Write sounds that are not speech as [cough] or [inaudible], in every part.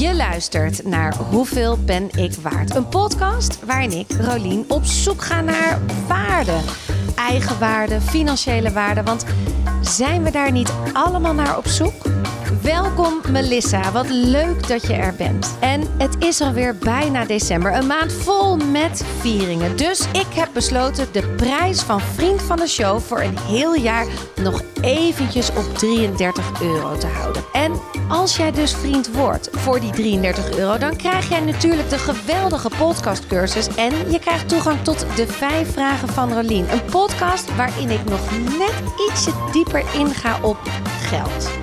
Je luistert naar Hoeveel ben ik waard? Een podcast waarin ik, Rolien, op zoek ga naar waarde. Eigen waarde, financiële waarde. Want zijn we daar niet allemaal naar op zoek? Welkom Melissa, wat leuk dat je er bent. En het is alweer bijna december, een maand vol met vieringen. Dus ik heb besloten de prijs van Vriend van de Show voor een heel jaar nog eventjes op 33 euro te houden. En als jij dus vriend wordt voor die 33 euro, dan krijg jij natuurlijk de geweldige podcastcursus en je krijgt toegang tot de vijf vragen van Rolien. Een podcast waarin ik nog net ietsje dieper inga op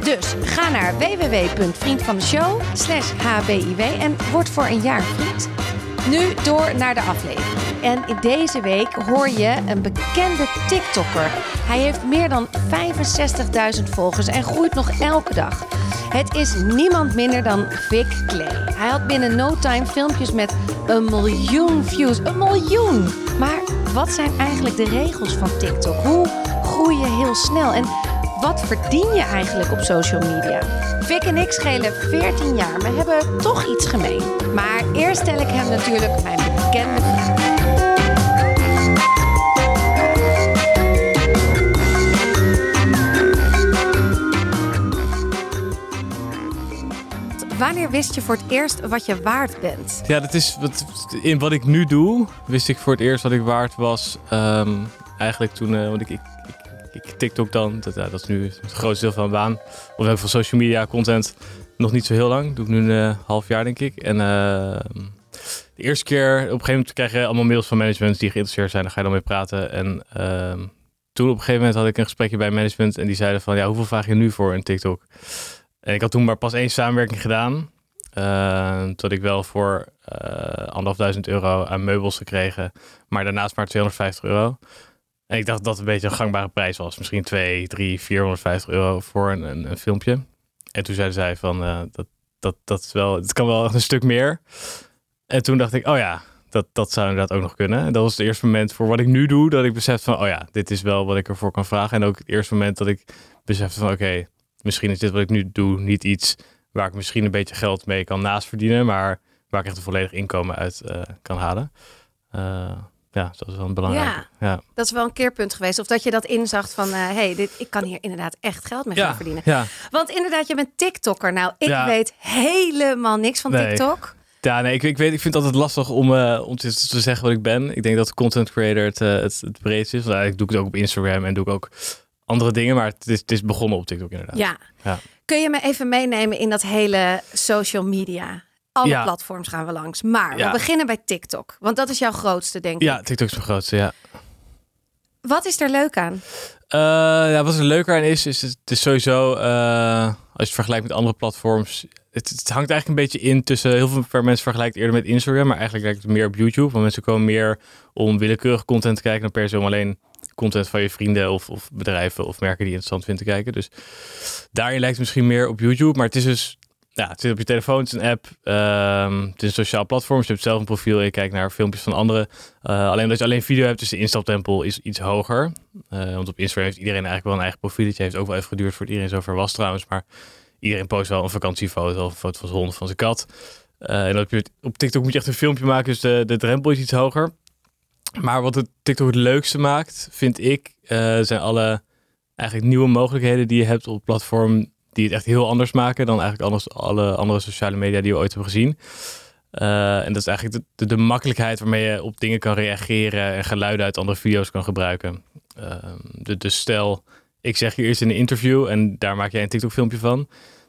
Dus ga naar www.vriendvandeshow hbiw en word voor een jaar vriend. Nu door naar de aflevering. En in deze week hoor je een bekende TikToker. Hij heeft meer dan 65.000 volgers en groeit nog elke dag. Het is niemand minder dan Vic Clay. Hij had binnen no time filmpjes met een miljoen views. Een miljoen! Maar wat zijn eigenlijk de regels van TikTok? Hoe groei je heel snel? En wat verdien je eigenlijk op social media? Vic en ik schelen 14 jaar, maar hebben toch iets gemeen. Maar eerst stel ik hem natuurlijk mijn bekende vraag. Wanneer wist je voor het eerst wat je waard bent? Ja, dat is wat, in wat ik nu doe, wist ik voor het eerst wat ik waard was. Ehm, eigenlijk toen, uh, want ik, ik, ik TikTok dan, dat, dat is nu het grootste deel van mijn baan. Of ook van social media content, nog niet zo heel lang. doe ik nu een uh, half jaar denk ik. En uh, de eerste keer, op een gegeven moment krijg je allemaal mails van management die geïnteresseerd zijn. Daar ga je dan mee praten. En ehm, toen op een gegeven moment had ik een gesprekje bij management en die zeiden van, ja, hoeveel vraag je nu voor een TikTok? En ik had toen maar pas één samenwerking gedaan. Uh, tot ik wel voor uh, anderhalfduizend euro aan meubels gekregen. Maar daarnaast maar 250 euro. En ik dacht dat dat een beetje een gangbare prijs was. Misschien 2, 3, 450 euro voor een, een, filmpje. En toen zeiden zij van uh, dat, dat, dat, is wel, het kan wel een stuk meer. En toen dacht ik, oh ja, dat, dat zou inderdaad ook nog kunnen. En dat was het eerste moment voor wat ik nu doe, dat ik besef van, oh ja, dit is wel wat ik ervoor kan vragen. En ook het eerste moment dat ik besefte van, oké, misschien is dit wat ik nu doe niet iets waar ik misschien een beetje geld mee kan naast verdienen, maar waar ik echt een volledig inkomen uit uh, kan halen. Uh, ja, dat is wel een belangrijk. Ja, ja, dat is wel een keerpunt geweest. Of dat je dat inzag van, hé, uh, hey, dit, ik kan hier inderdaad echt geld mee gaan verdienen. Ja. Want inderdaad, je bent TikToker. Nou, ik weet helemaal niks van nee. TikTok. Ja, nee, ik, ik, weet, ik vind het altijd lastig om, uh, om te, te, zeggen wat ik ben. Ik denk dat content creator het, uh, het, het breedste is. Want eigenlijk doe ik het ook op Instagram en doe ik ook andere dingen. Maar het is, het is begonnen op TikTok inderdaad. Ja. ja. Kun je me even meenemen in dat hele social media? Alle ja. platforms gaan we langs. Maar Ja. we beginnen bij TikTok. Want dat is jouw grootste, denk ik. Ja, TikTok is mijn grootste, ja. Wat is er leuk aan? Uh, ja, wat er leuker aan is, is het is sowieso, uh, als je het vergelijkt met andere platforms, het, het, hangt eigenlijk een beetje in tussen, heel veel mensen vergelijken eerder met Instagram, maar eigenlijk lijkt het meer op YouTube. Want mensen komen meer om willekeurige content te kijken dan per se om alleen content van je vrienden of, of bedrijven of merken die je interessant vindt te kijken. Dus daarin lijkt het misschien meer op YouTube, maar het is dus ja, het zit op je telefoon, het is een app, um, het is een sociaal platform. Dus je hebt zelf een profiel je kijkt naar filmpjes van anderen. Uh, alleen dat je alleen video hebt, dus de instaptempel is iets hoger. Uh, want op Instagram heeft iedereen eigenlijk wel een eigen profiel. Het heeft ook wel even geduurd voordat iedereen zover was trouwens. Maar iedereen post wel een vakantiefoto of een foto van zijn hond of van zijn kat. Uh, en op, op TikTok moet je echt een filmpje maken, dus de, de drempel is iets hoger. Maar wat het TikTok het leukste maakt, vind ik, zijn alle eigenlijk nieuwe mogelijkheden die je hebt op het platform die het echt heel anders maken dan eigenlijk anders, alle andere sociale media die we ooit hebben gezien. Uh, en dat is eigenlijk de, de, makkelijkheid waarmee je op dingen kan reageren en geluiden uit andere video's kan gebruiken. De, dus stel, ik zeg je eerst in een interview en daar maak jij een TikTok filmpje van.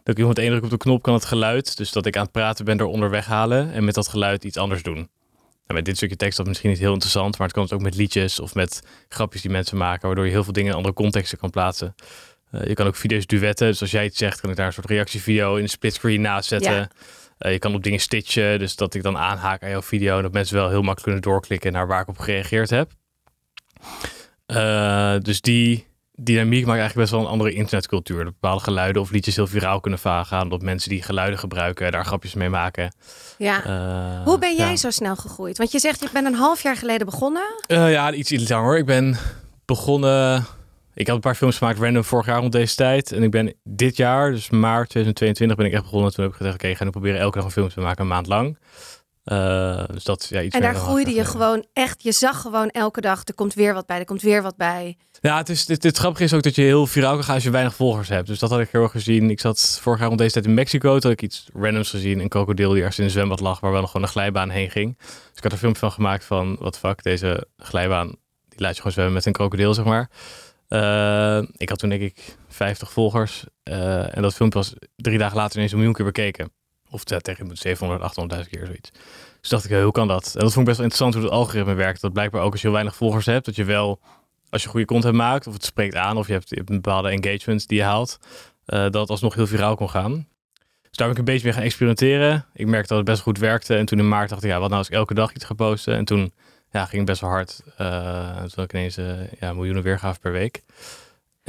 Dan kun je met één druk op de knop kan het geluid, dus dat ik aan het praten ben, eronder weghalen en met dat geluid iets anders doen. Nou, met dit stukje tekst dat misschien niet heel interessant, maar het kan ook met liedjes of met grapjes die mensen maken, waardoor je heel veel dingen in andere contexten kan plaatsen. Uh, je kan ook video's duetten. Dus als jij iets zegt, kan ik daar een soort reactievideo in een splitscreen naast zetten. Ja. Uh, je kan op dingen stitchen. Dus dat ik dan aanhaak aan jouw video. En dat mensen wel heel makkelijk kunnen doorklikken naar waar ik op gereageerd heb. Uh, dus die dynamiek maakt eigenlijk best wel een andere internetcultuur. Dat bepaalde geluiden of liedjes heel viraal kunnen gaan. Dat mensen die geluiden gebruiken, daar grapjes mee maken. Ja. Hoe ben jij ja. zo snel gegroeid? Want je zegt, je bent een half jaar geleden begonnen. ja, iets, iets langer. Ik ben begonnen... ik had een paar films gemaakt random vorig jaar rond deze tijd. En ik ben dit jaar, dus maart 2022, ben ik echt begonnen. Toen heb ik gezegd, oké, ik ga nu proberen elke dag een film te maken, een maand lang. Uh, dus dat, ja, iets en daar groeide je gewoon echt, je zag gewoon elke dag, er komt weer wat bij, er komt weer wat bij. Ja, het, is, het, het grappige is ook dat je heel viraal kan gaan als je weinig volgers hebt. Dus dat had ik heel erg gezien. Ik zat vorig jaar rond deze tijd in Mexico. Toen had ik iets randoms gezien. Een krokodil die ergens in een zwembad lag, waar wel nog gewoon een glijbaan heen ging. Dus ik had er een filmpje van gemaakt van, wat fuck, deze glijbaan, die laat je gewoon zwemmen met een krokodil, zeg maar. Uh, ik had toen denk ik 50 volgers. Uh, en dat filmpje was drie dagen later ineens een miljoen keer bekeken. Of ja, tegen 700, 800.000 keer zoiets. Dus dacht ik, hoe kan dat? En dat vond ik best wel interessant hoe het algoritme werkt. Dat blijkbaar ook als je heel weinig volgers hebt, dat je wel, als je goede content maakt, of het spreekt aan, of je hebt, bepaalde engagements die je haalt, dat het alsnog heel viraal kon gaan. Dus daar ben ik een beetje mee gaan experimenteren. Ik merkte dat het best goed werkte. En toen in maart dacht ik, ja, wat nou als ik elke dag iets ga posten? En toen ja, ging het best wel hard. Uh, toen had ik ineens uh, ja, miljoenen weergaven per week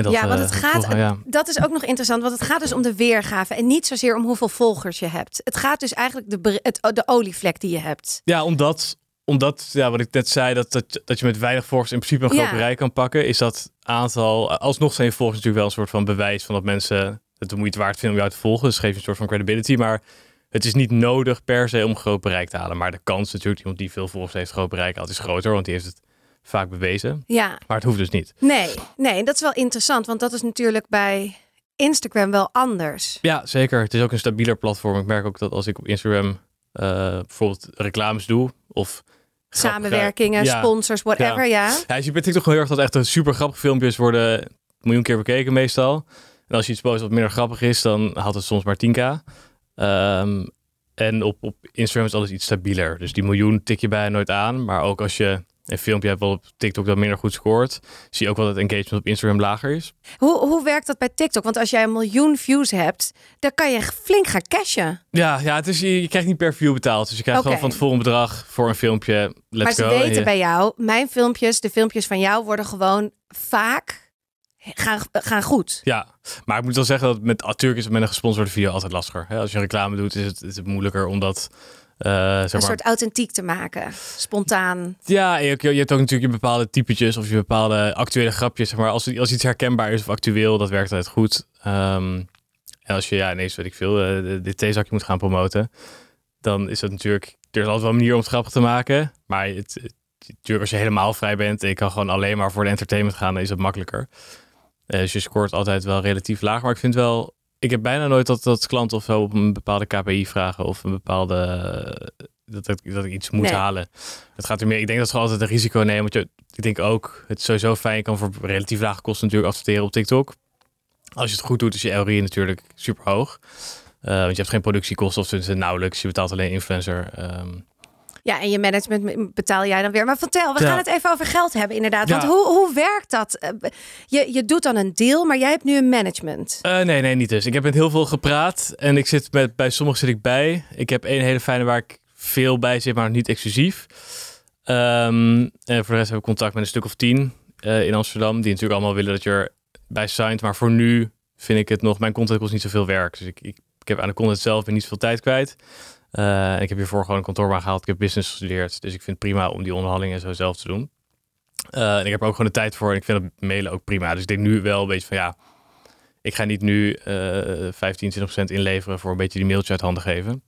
ja, want het eh, gaat, dat is ook nog interessant, want het gaat dus om de weergave en niet zozeer om hoeveel volgers je hebt. Het gaat dus eigenlijk de, het, de olievlek die je hebt. Ja, omdat, omdat ja, wat ik net zei, dat, dat, dat je met weinig volgers in principe een groot bereik kan pakken, is dat aantal, alsnog zijn volgers natuurlijk wel een soort van bewijs van dat mensen het de moeite waard vinden om jou te volgen. Dus geef je een soort van credibility, maar het is niet nodig per se om groot bereik te halen. Maar de kans natuurlijk, iemand die veel volgers heeft groot bereik altijd is groter, want die heeft het vaak bewezen. Ja. Maar het hoeft dus niet. Nee, nee, dat is wel interessant, want dat is natuurlijk bij Instagram wel anders. Ja, zeker. Het is ook een stabieler platform. Ik merk ook dat als ik op Instagram uh, bijvoorbeeld reclames doe of samenwerkingen, sponsors, whatever, ja. ja. ja. je ziet bij TikTok heel erg dat echt een super grappige filmpjes worden een miljoen keer bekeken meestal. En als je iets post wat minder grappig is, dan haalt het soms maar 10k. Um, ehm, en op, op Instagram is alles iets stabieler. Dus die miljoen tik je bijna nooit aan. Maar ook als je een filmpje hebt wel op TikTok dat minder goed scoort, zie je ook wel dat engagement op Instagram lager is. Hoe, hoe werkt dat bij TikTok? Want als jij een miljoen views hebt, dan kan je flink gaan cashen. Ja, ja het is, je, je krijgt niet per view betaald. Dus je krijgt gewoon van het volgende bedrag voor een filmpje. Let's maar ze go. weten bij jou, mijn filmpjes, de filmpjes van jou worden gewoon vaak gaan, gaan goed. Ja, maar ik moet wel zeggen dat met natuurlijk is het met een gesponsorde video altijd lastiger. Als je reclame doet, is het, is het moeilijker omdat uh, zeg een soort authentiek te maken, spontaan. Ja, je, je, hebt ook natuurlijk je bepaalde typetjes of je bepaalde actuele grapjes. Zeg maar als, als iets herkenbaar is of actueel, dat werkt altijd goed. Um, en als je, ja, ineens weet ik veel, uh, dit theezakje moet gaan promoten, dan is dat natuurlijk, er is altijd wel een manier om het grappig te maken. Maar het, het, natuurlijk als je helemaal vrij bent en je kan gewoon alleen maar voor de entertainment gaan, dan is het makkelijker. Uh, dus je scoort altijd wel relatief laag. Maar ik vind wel, ik heb bijna nooit dat, dat klanten of zo op een bepaalde KPI vragen of een bepaalde dat, ik, dat ik iets moet halen. Het gaat er meer. Ik denk dat ze altijd een risico nemen. Want je, ik denk ook, het is sowieso fijn. Je kan voor relatief lage kosten natuurlijk adverteren op TikTok. Als je het goed doet, is je LRI natuurlijk super hoog. Uh, want je hebt geen productiekosten of tenminste nauwelijks. Je betaalt alleen influencer. Um, ja, en je management betaal jij dan weer. Maar vertel, we gaan het even over geld hebben inderdaad. Want hoe, hoe werkt dat? Eh, je, je doet dan een deal, maar jij hebt nu een management. Uh, nee, nee, niet dus. Ik heb met heel veel gepraat en ik zit met, bij sommigen zit ik bij. Ik heb een hele fijne waar ik veel bij zit, maar niet exclusief. Um, en voor de rest heb ik contact met een stuk of tien uh, in Amsterdam, die natuurlijk allemaal willen dat je erbij signed. Maar voor nu vind ik het nog, mijn content kost niet zoveel werk. Dus ik, ik, ik heb aan de content zelf niet zoveel tijd kwijt. Uh, ik heb hiervoor gewoon een kantoorbaan gehaald. Ik heb business gestudeerd. Dus ik vind het prima om die onderhandelingen zo zelf te doen. Uh, en ik heb ook gewoon de tijd voor. En ik vind het mailen ook prima. Dus ik denk nu wel een beetje van ja. Ik ga niet nu uh, 15, 20 procent inleveren voor een beetje die mailtje uit handen geven.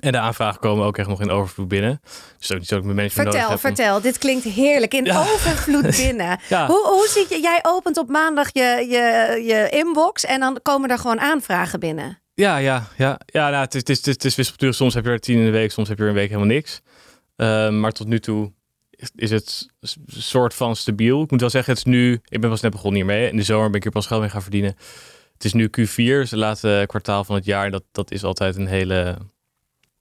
En de aanvragen komen ook echt nog in overvloed binnen. Dus ook niet zo dat ik mijn management vertel, Vertel, dit klinkt heerlijk. In overvloed [laughs] binnen. ja. hoe, hoe ziet je, jij opent op maandag je, je, je inbox en dan komen er gewoon aanvragen binnen? Ja, ja, ja. ja nou, het, is, het, is, het is. Soms heb je er tien in de week, soms heb je er een week helemaal niks. Uh, maar tot nu toe is, het soort van stabiel. Ik moet wel zeggen, het is nu... Ik ben pas net begonnen hiermee. In de zomer ben ik hier pas geld mee gaan verdienen. Het is nu Q4, dus de laatste kwartaal van het jaar. Dat, dat is altijd een hele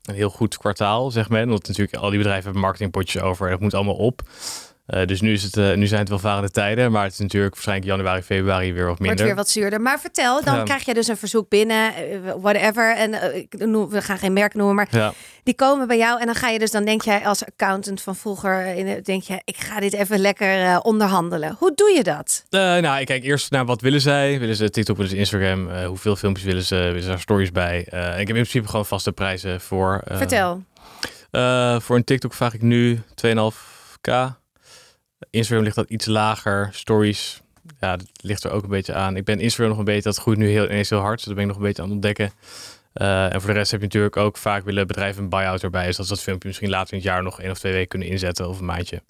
een heel goed kwartaal, zeg maar. Want natuurlijk al die bedrijven hebben marketingpotjes over en dat moet allemaal op. Uh, dus nu, is het, uh, nu zijn het wel varende tijden, maar het is natuurlijk waarschijnlijk januari, februari weer wat minder. Wordt weer wat zuurder. Maar vertel, dan krijg je dus een verzoek binnen, uh, whatever. En we gaan geen merk noemen, maar ja. die komen bij jou. En dan ga je dus, dan denk jij als accountant van vroeger, denk je, ik ga dit even lekker onderhandelen. Hoe doe je dat? nou, ik kijk eerst naar wat willen zij. Willen ze TikTok, willen ze Instagram? hoeveel filmpjes willen ze? Willen ze daar stories bij? ik heb in principe gewoon vaste prijzen voor. vertel. voor een TikTok vraag ik nu 2,5k. Instagram ligt dat iets lager. Stories ja, dat ligt er ook een beetje aan. Ik ben Instagram nog een beetje, dat groeit nu heel, ineens heel hard. Dus dat ben ik nog een beetje aan het ontdekken. Uh, en voor de rest heb je natuurlijk ook vaak willen bedrijven een buy-out erbij. Dus dat ze dat filmpje misschien later in het jaar nog één of twee weken kunnen inzetten of een maandje.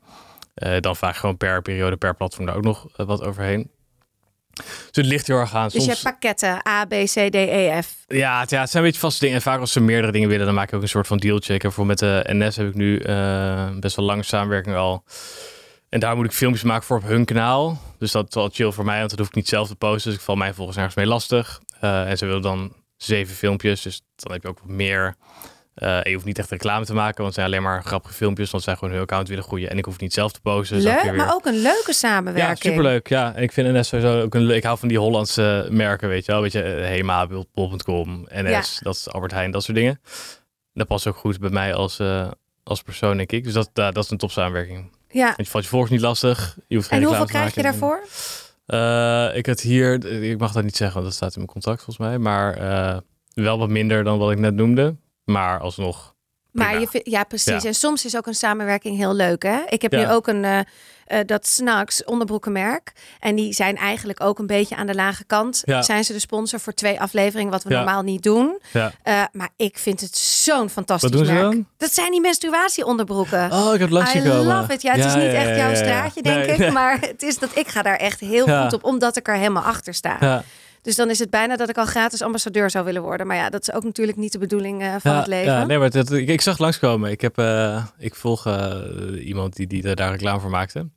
Uh, dan vaak gewoon per periode, per platform daar ook nog uh, wat overheen. Dus het ligt heel erg aan. Dus je hebt pakketten A, B, C, D, E, F. Ja, het, ja, het zijn een beetje vaste dingen. En vaak als ze meerdere dingen willen, dan maak ik ook een soort van dealcheck. Voor met de NS heb ik nu best wel lange samenwerking al. En daar moet ik filmpjes maken voor op hun kanaal. Dus dat is wel chill voor mij, want dat hoef ik niet zelf te posten. Dus ik val mij volgens nergens mee lastig. en ze willen dan zeven filmpjes. Dus dan heb je ook wat meer. Uh, je hoeft niet echt reclame te maken, want het zijn alleen maar grappige filmpjes. Want zij gewoon hun account willen groeien. En ik hoef niet zelf te posten. Leuk, weer... maar ook een leuke samenwerking. Ja, superleuk. Ja, en ik vind NS sowieso ook een leuk. Ik hou van die Hollandse merken, weet je wel. Weet je, Hema, Bol.com, NS, ja. dat is Albert Heijn, dat soort dingen. Dat past ook goed bij mij als, uh, als persoon, denk ik. Dus dat, dat is een top samenwerking. Ja. Want je valt je volgens niet lastig. Je hoeft geen en hoeveel krijg je daarvoor? Uh, ik had hier, ik mag dat niet zeggen, want dat staat in mijn contract volgens mij. Maar wel wat minder dan wat ik net noemde. Maar alsnog. Maar je ja, precies. En soms is ook een samenwerking heel leuk. Hè? Ik heb nu ook een uh, uh, dat Snacks onderbroekenmerk. En die zijn eigenlijk ook een beetje aan de lage kant. Ja. Zijn ze de sponsor voor twee afleveringen, wat we normaal niet doen. Uh, maar ik vind het zo'n fantastisch wat doen merk. Dan? Dat zijn die menstruatieonderbroeken. Oh, ik heb langs I gekomen. love it. Ja, het is niet echt jouw straatje, denk nee, ik. Nee. Maar het is dat ik ga daar echt heel goed op, omdat ik er helemaal achter sta. Dus dan is het bijna dat ik al gratis ambassadeur zou willen worden. Maar ja, dat is ook natuurlijk niet de bedoeling uh, van ja, het leven. Ja, nee, maar dat, ik, ik zag langskomen. Ik, heb, uh, ik volg uh, iemand die, die daar reclame voor maakte.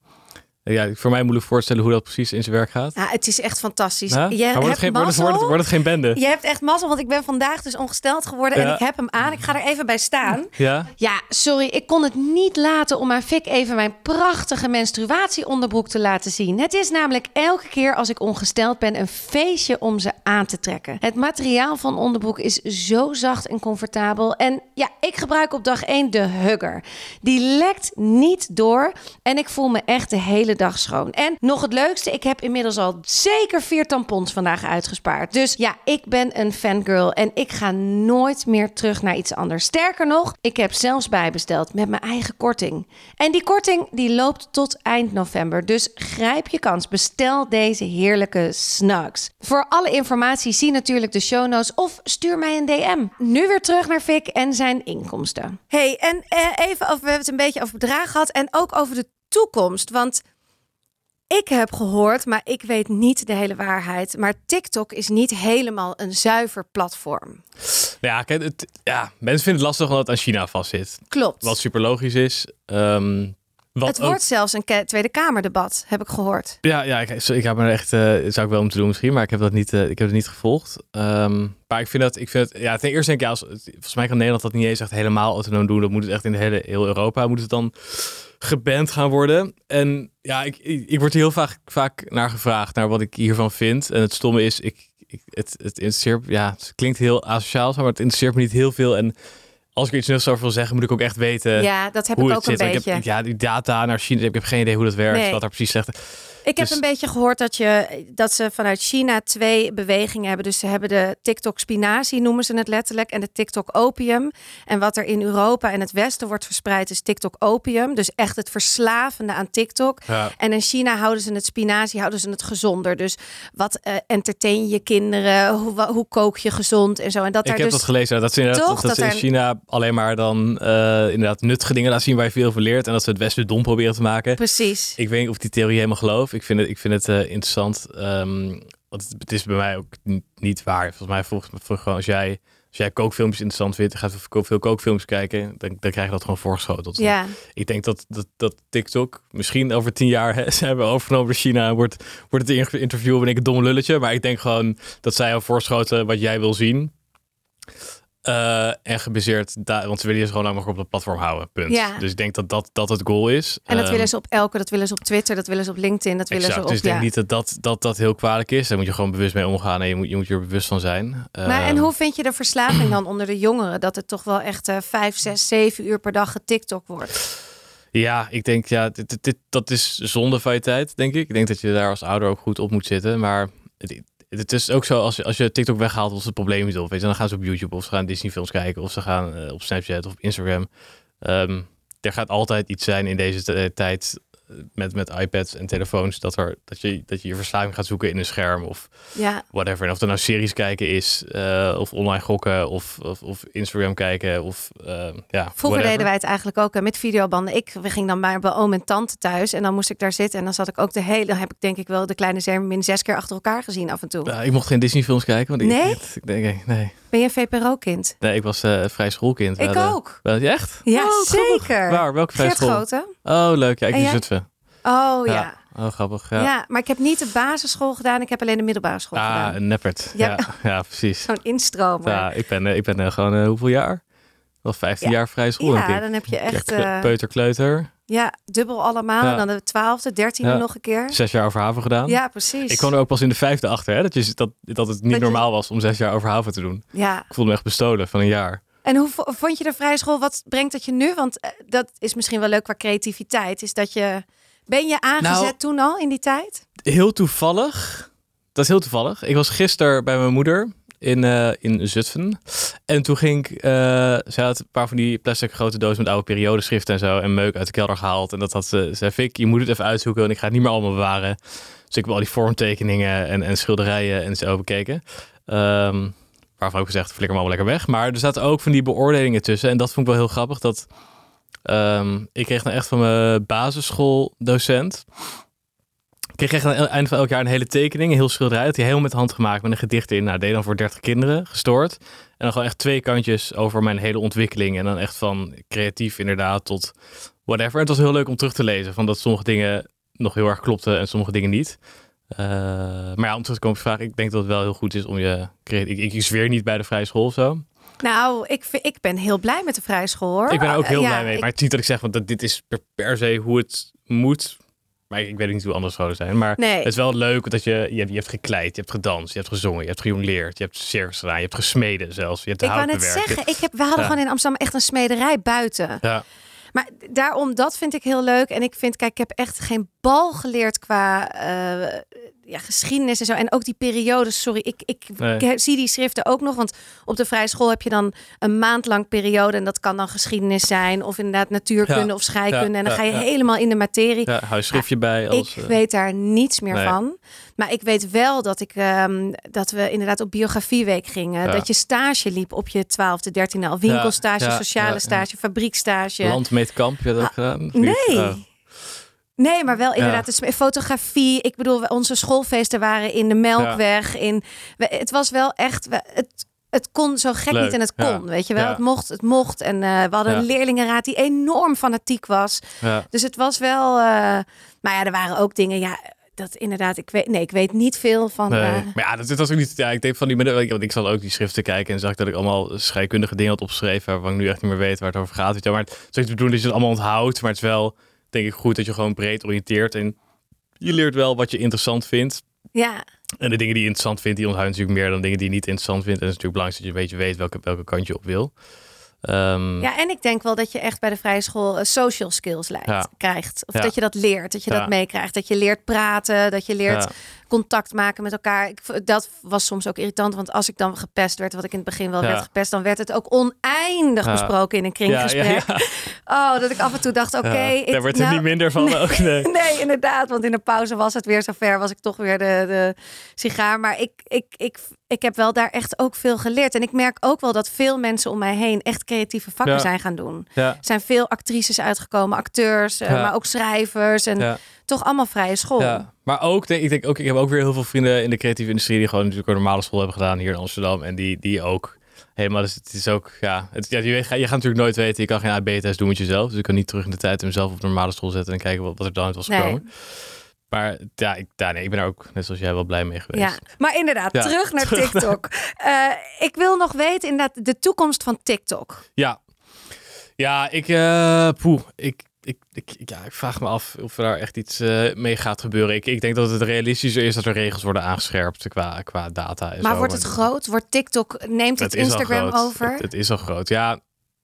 Ja, voor mij moeilijk voorstellen hoe dat precies in zijn werk gaat. Ja, het is echt fantastisch. Ja? Je wordt het, geen, wordt, het, wordt, het, wordt het geen bende? Je hebt echt mazzel, want ik ben vandaag dus ongesteld geworden Ja. en ik heb hem aan. Ik ga er even bij staan. Ja? Ja, sorry, ik kon het niet laten om aan Fik even mijn prachtige menstruatieonderbroek te laten zien. Het is namelijk elke keer als ik ongesteld ben een feestje om ze aan te trekken. Het materiaal van onderbroek is zo zacht en comfortabel. En ja, ik gebruik op dag 1 de Hugger. Die lekt niet door en ik voel me echt de hele dag schoon. En nog het leukste, ik heb inmiddels al zeker vier tampons vandaag uitgespaard. Dus ja, ik ben een fangirl en ik ga nooit meer terug naar iets anders. Sterker nog, ik heb zelfs bijbesteld met mijn eigen korting. En die korting die loopt tot eind november. Dus grijp je kans. Bestel deze heerlijke snugs. Voor alle informatie zie natuurlijk de show notes of stuur mij een DM. Nu weer terug naar Fik en zijn inkomsten. Hey, en eh, even over, we hebben het een beetje over bedrag gehad en ook over de toekomst. Want ik heb gehoord, maar ik weet niet de hele waarheid. Maar TikTok is niet helemaal een zuiver platform. Ja, kijk, het, ja, mensen vinden het lastig omdat het aan China vastzit. Klopt. Wat super logisch is. Um, wat het ook, wordt zelfs een Tweede Kamerdebat, heb ik gehoord. Ja, ja ik, ik heb me er echt, uh, zou ik wel moeten doen misschien, maar ik heb dat niet, uh, ik heb het niet gevolgd. Um, maar ik vind dat, ik vind het, ja, ten eerste denk ik, ja, als, volgens mij kan Nederland dat niet eens echt helemaal autonoom doen. Dat moet het echt in de hele, heel Europa, moet het dan geband gaan worden. En ja, ik, ik, ik word heel vaak, vaak naar gevraagd, naar wat ik hiervan vind. En het stomme is, ik, ik, het, het interesseert, ja, het klinkt heel asociaal, maar het interesseert me niet heel veel. En als ik er iets nuttigs over wil zeggen, moet ik ook echt weten Ja, dat heb hoe ik het ook een zit. Ik heb, ja, die data naar China, ik heb geen idee hoe dat werkt, Nee. wat daar precies zegt. Ik heb Dus- een beetje gehoord dat, je, dat ze vanuit China twee bewegingen hebben. Dus ze hebben de TikTok spinazie, noemen ze het letterlijk, en de TikTok opium. En wat er in Europa en het Westen wordt verspreid is TikTok opium. Dus echt het verslavende aan TikTok. Ja. En in China houden ze het spinazie, houden ze het gezonder. Dus wat eh entertain je kinderen, hoe, kook je gezond en zo. En dat Ik daar heb dus dat gelezen, dat ze inderdaad Toch? dat, dat Dat ze in er- China alleen maar dan eh, inderdaad nuttige dingen laten zien waar je veel van leert. En dat ze het Westen dom proberen te maken. precies. Ik weet niet of die theorie helemaal geloof. Ik vind het, ik vind het eh, interessant. ehm, want het, het is bij mij ook niet, waar. Volgens mij volgens me gewoon als jij, als jij kookfilmpjes interessant vindt, gaat veel, veel kookfilms kijken, dan, dan krijg je dat gewoon voorgeschoteld. Ja, Ik denk dat, dat, dat TikTok misschien over tien jaar hè, [laughs] ze hebben overgenomen door China. en Wordt, wordt het in- interview ben ik een dom lulletje. Maar ik denk gewoon dat zij al voorschoten wat jij wil zien. Eh, en gebaseerd daar, want ze willen je gewoon lang mogelijk op dat platform houden. Punt. Ja. Dus ik denk dat dat, dat het goal is. en dat Ehm, willen ze op elke, dat willen ze op Twitter, dat willen ze op LinkedIn, dat willen Exact. ze op... Dus ik denk niet dat dat, dat dat heel kwalijk is. Daar moet je gewoon bewust mee omgaan en je moet je, moet je er bewust van zijn. Maar en Ehm, hoe vind je de verslaving dan onder de jongeren? Dat het toch wel echt eh, vijf, zes, zeven uur per dag getiktok wordt. Ja, ik denk, ja, dit, dit, dit- dat is zonde van je tijd, denk ik. Ik denk dat je daar als ouder ook goed op moet zitten. Maar het, is ook zo, als, je- als je TikTok weghaalt, als het probleem niet op. Weet je, dan gaan ze op YouTube of ze gaan Disney films kijken. Of ze gaan eh, op Snapchat of Instagram. Ehm, er gaat altijd iets zijn in deze tijd met, met iPads en telefoons, dat, er, dat, je, dat je je verslaving gaat zoeken in een scherm of Ja, whatever. En of er nou series kijken is, eh, of online gokken, of, of, of Instagram kijken, of eh, ja, Vroeger whatever. deden wij het eigenlijk ook hè, met videobanden. Ik we ging dan maar bij oom en tante thuis en dan moest ik daar zitten en dan zat ik ook de hele, dan heb ik denk ik wel de kleine Zermin zes keer achter elkaar gezien af en toe. Ja, ik mocht geen Disney films kijken, want ik, Nee? ik, ik denk, nee, Ben je een VPRO-kind? nee, ik was eh vrij schoolkind. Ik hadden- ook. Wel, echt? Ja, Oh, zeker. Waar? Welke vrij school? Grote. Oh, leuk. Ja, ik in jij? Zutphen. Oh ja. Oh, grappig. ja. Ja. maar ik heb niet de basisschool gedaan. Ik heb alleen de middelbare school Ah, gedaan. een neppert. Ja. Ja, [laughs] ja, precies. Zo'n instromer. Ja, ik ben, eh, ik ben eh, gewoon eh, hoeveel jaar? Wel 15 Ja. jaar vrij school, Ja, dan heb je echt Peuter, kleuter. ja, dubbel allemaal. En dan de twaalfde, dertiende nog een keer. Zes jaar over haven gedaan. Ja, precies. Ik kwam er ook pas in de vijfde achter, hè? Dat, je, dat, dat het niet Dat je- normaal was om zes jaar over haven te doen. Ja. Ik voelde me echt bestolen van een jaar. En hoe vo- vond je de vrije school? Wat brengt dat je nu? Want dat is misschien wel leuk qua creativiteit. Is dat je ben je aangezet Nou- toen al in die tijd? Heel toevallig. Dat is heel toevallig. Ik was gisteren bij mijn moeder in, eh, in Zutphen. En toen ging ik... eh zij had een paar van die plastic grote dozen met oude periodeschriften en zo. En meuk uit de kelder gehaald. En dat had ze... Zei Fik, je moet het even uitzoeken. Want ik ga het niet meer allemaal bewaren. Dus ik heb al die vormtekeningen en, en schilderijen en zo bekeken. Ehm, waarvan ook gezegd, flikker maar allemaal lekker weg. Maar er zaten ook van die beoordelingen tussen. En dat vond ik wel heel grappig. Dat ehm, ik kreeg nou echt van mijn basisschooldocent... Ik kreeg echt aan het einde van elk jaar een hele tekening, een heel schilderij. Dat hij helemaal met hand gemaakt met een gedicht in. Nou, deed dan voor 30 kinderen, gestoord. En dan gewoon echt twee kantjes over mijn hele ontwikkeling. En dan echt van creatief inderdaad tot whatever. En het was heel leuk om terug te lezen. Van dat sommige dingen nog heel erg klopten en sommige dingen niet. Eh, maar ja, om terug te komen op je vraag. Ik denk dat het wel heel goed is om je... Ik, ik, ik zweer niet bij de vrije school of zo. Nou, ik, ik ben heel blij met de vrije school hoor. Ik ben er ook heel ja, blij mee. Maar het is niet dat ik zeg, want dat dit is per, per se hoe het moet. Maar ik, ik weet niet hoe andere scholen zijn. Maar Nee. het is wel leuk dat je, je, hebt, je hebt gekleid, je hebt gedanst, je hebt gezongen, je hebt gejongleerd, je hebt circus gedaan, je hebt gesmeden zelfs. Je hebt ik wou hout net zeggen, ik heb, we hadden Ja. gewoon in Amsterdam echt een smederij buiten. Ja, Maar daarom, dat vind ik heel leuk. En ik vind, kijk, ik heb echt geen bal geleerd qua eh, ja, geschiedenis en zo. En ook die periodes, sorry, ik, ik, Nee. ik zie die schriften ook nog. Want op de vrije school heb je dan een maand lang periode. En dat kan dan geschiedenis zijn of inderdaad natuurkunde Ja. of scheikunde. Ja, En dan ga je helemaal in de materie. ja hou je schriftje bij. Als, ik eh, weet daar niets meer nee. van. Maar ik weet wel dat, ik, ehm, dat we inderdaad op biografieweek gingen. Dat je stage liep op je twaalfde, dertiende al. Winkelstage, sociale stage, fabriekstage. Landmeetkamp, heb je dat Ah, ook gedaan? Nee. Niet? Nee, maar wel inderdaad. Fotografie. Ik bedoel, onze schoolfeesten waren in de Melkweg. In, het was wel echt. het, het kon zo gek Leuk, niet en het ja. kon, weet je wel. Ja. Het mocht, het mocht. En eh, we hadden Ja. een leerlingenraad die enorm fanatiek was. Dus het was wel. eh, maar ja, er waren ook dingen. Ja, dat inderdaad. Ik weet, nee, ik weet niet veel van. Nee. eh, maar ja, dat, dat was ook niet. Ja, ik denk van die midden. Want ik zat ook die schriften kijken en zag dat ik allemaal scheikundige dingen had opgeschreven. waarvan ik nu echt niet meer weet waar het over gaat. Weet je wel. Maar het is bedoeling dat je het allemaal onthoudt. Maar het is wel, denk ik, goed dat je gewoon breed oriënteert. En je leert wel wat je interessant vindt. ja, En de dingen die je interessant vindt, die onthoud natuurlijk meer dan dingen die je niet interessant vindt. En het is natuurlijk belangrijk dat je een beetje weet welke, welke kant je op wil. Ehm, ja, en ik denk wel dat je echt bij de vrije school eh, social skills Ja. krijgt. Of Ja. dat je dat leert, dat je Ja. dat meekrijgt. Dat je leert praten, dat je leert. Contact maken met elkaar. Ik, dat was soms ook irritant, want als ik dan gepest werd, wat ik in het begin wel Ja. werd gepest, dan werd het ook oneindig Ja. besproken in een kringgesprek. ja. Oh, dat ik af en toe dacht, oké. Ja, het- daar wordt het nou, niet minder van ook. Nee. [laughs] Nee, inderdaad. Want in de pauze was het weer zover. Was ik toch weer de, de sigaar. Maar ik, ik, ik, ik heb wel daar echt ook veel geleerd. En ik merk ook wel dat veel mensen om mij heen echt creatieve vakken zijn gaan doen. Er zijn veel actrices uitgekomen, acteurs, eh, maar ook schrijvers. En ja. Toch allemaal vrije school. Ja, maar ook, denk, ik denk ook, ik heb ook weer heel veel vrienden in de creatieve industrie die gewoon natuurlijk een normale school hebben gedaan hier in Amsterdam. En die, die ook helemaal, dus het is ook, ja, het, ja je, weet, je gaat natuurlijk nooit weten, je kan geen AB-test doen met jezelf. Dus ik kan niet terug in de tijd en mezelf op normale school zetten en kijken wat, wat er dan uit was Nee. gekomen. Maar ja, ik, ja, nee, ik ben er ook, net zoals jij, wel blij mee geweest. Ja, maar inderdaad, Ja, terug naar terug naar- TikTok. Eh, ik wil nog weten inderdaad de toekomst van TikTok. Ja, ja ik, eh poeh, ik, ik, ik, ja, ik vraag me af of er daar echt iets eh, mee gaat gebeuren. Ik, ik denk dat het realistischer is dat er regels worden aangescherpt qua, qua data. En Maar zo. wordt het groot? Wordt TikTok, neemt het, is al Instagram groot. over? Het, het is al groot. Ja,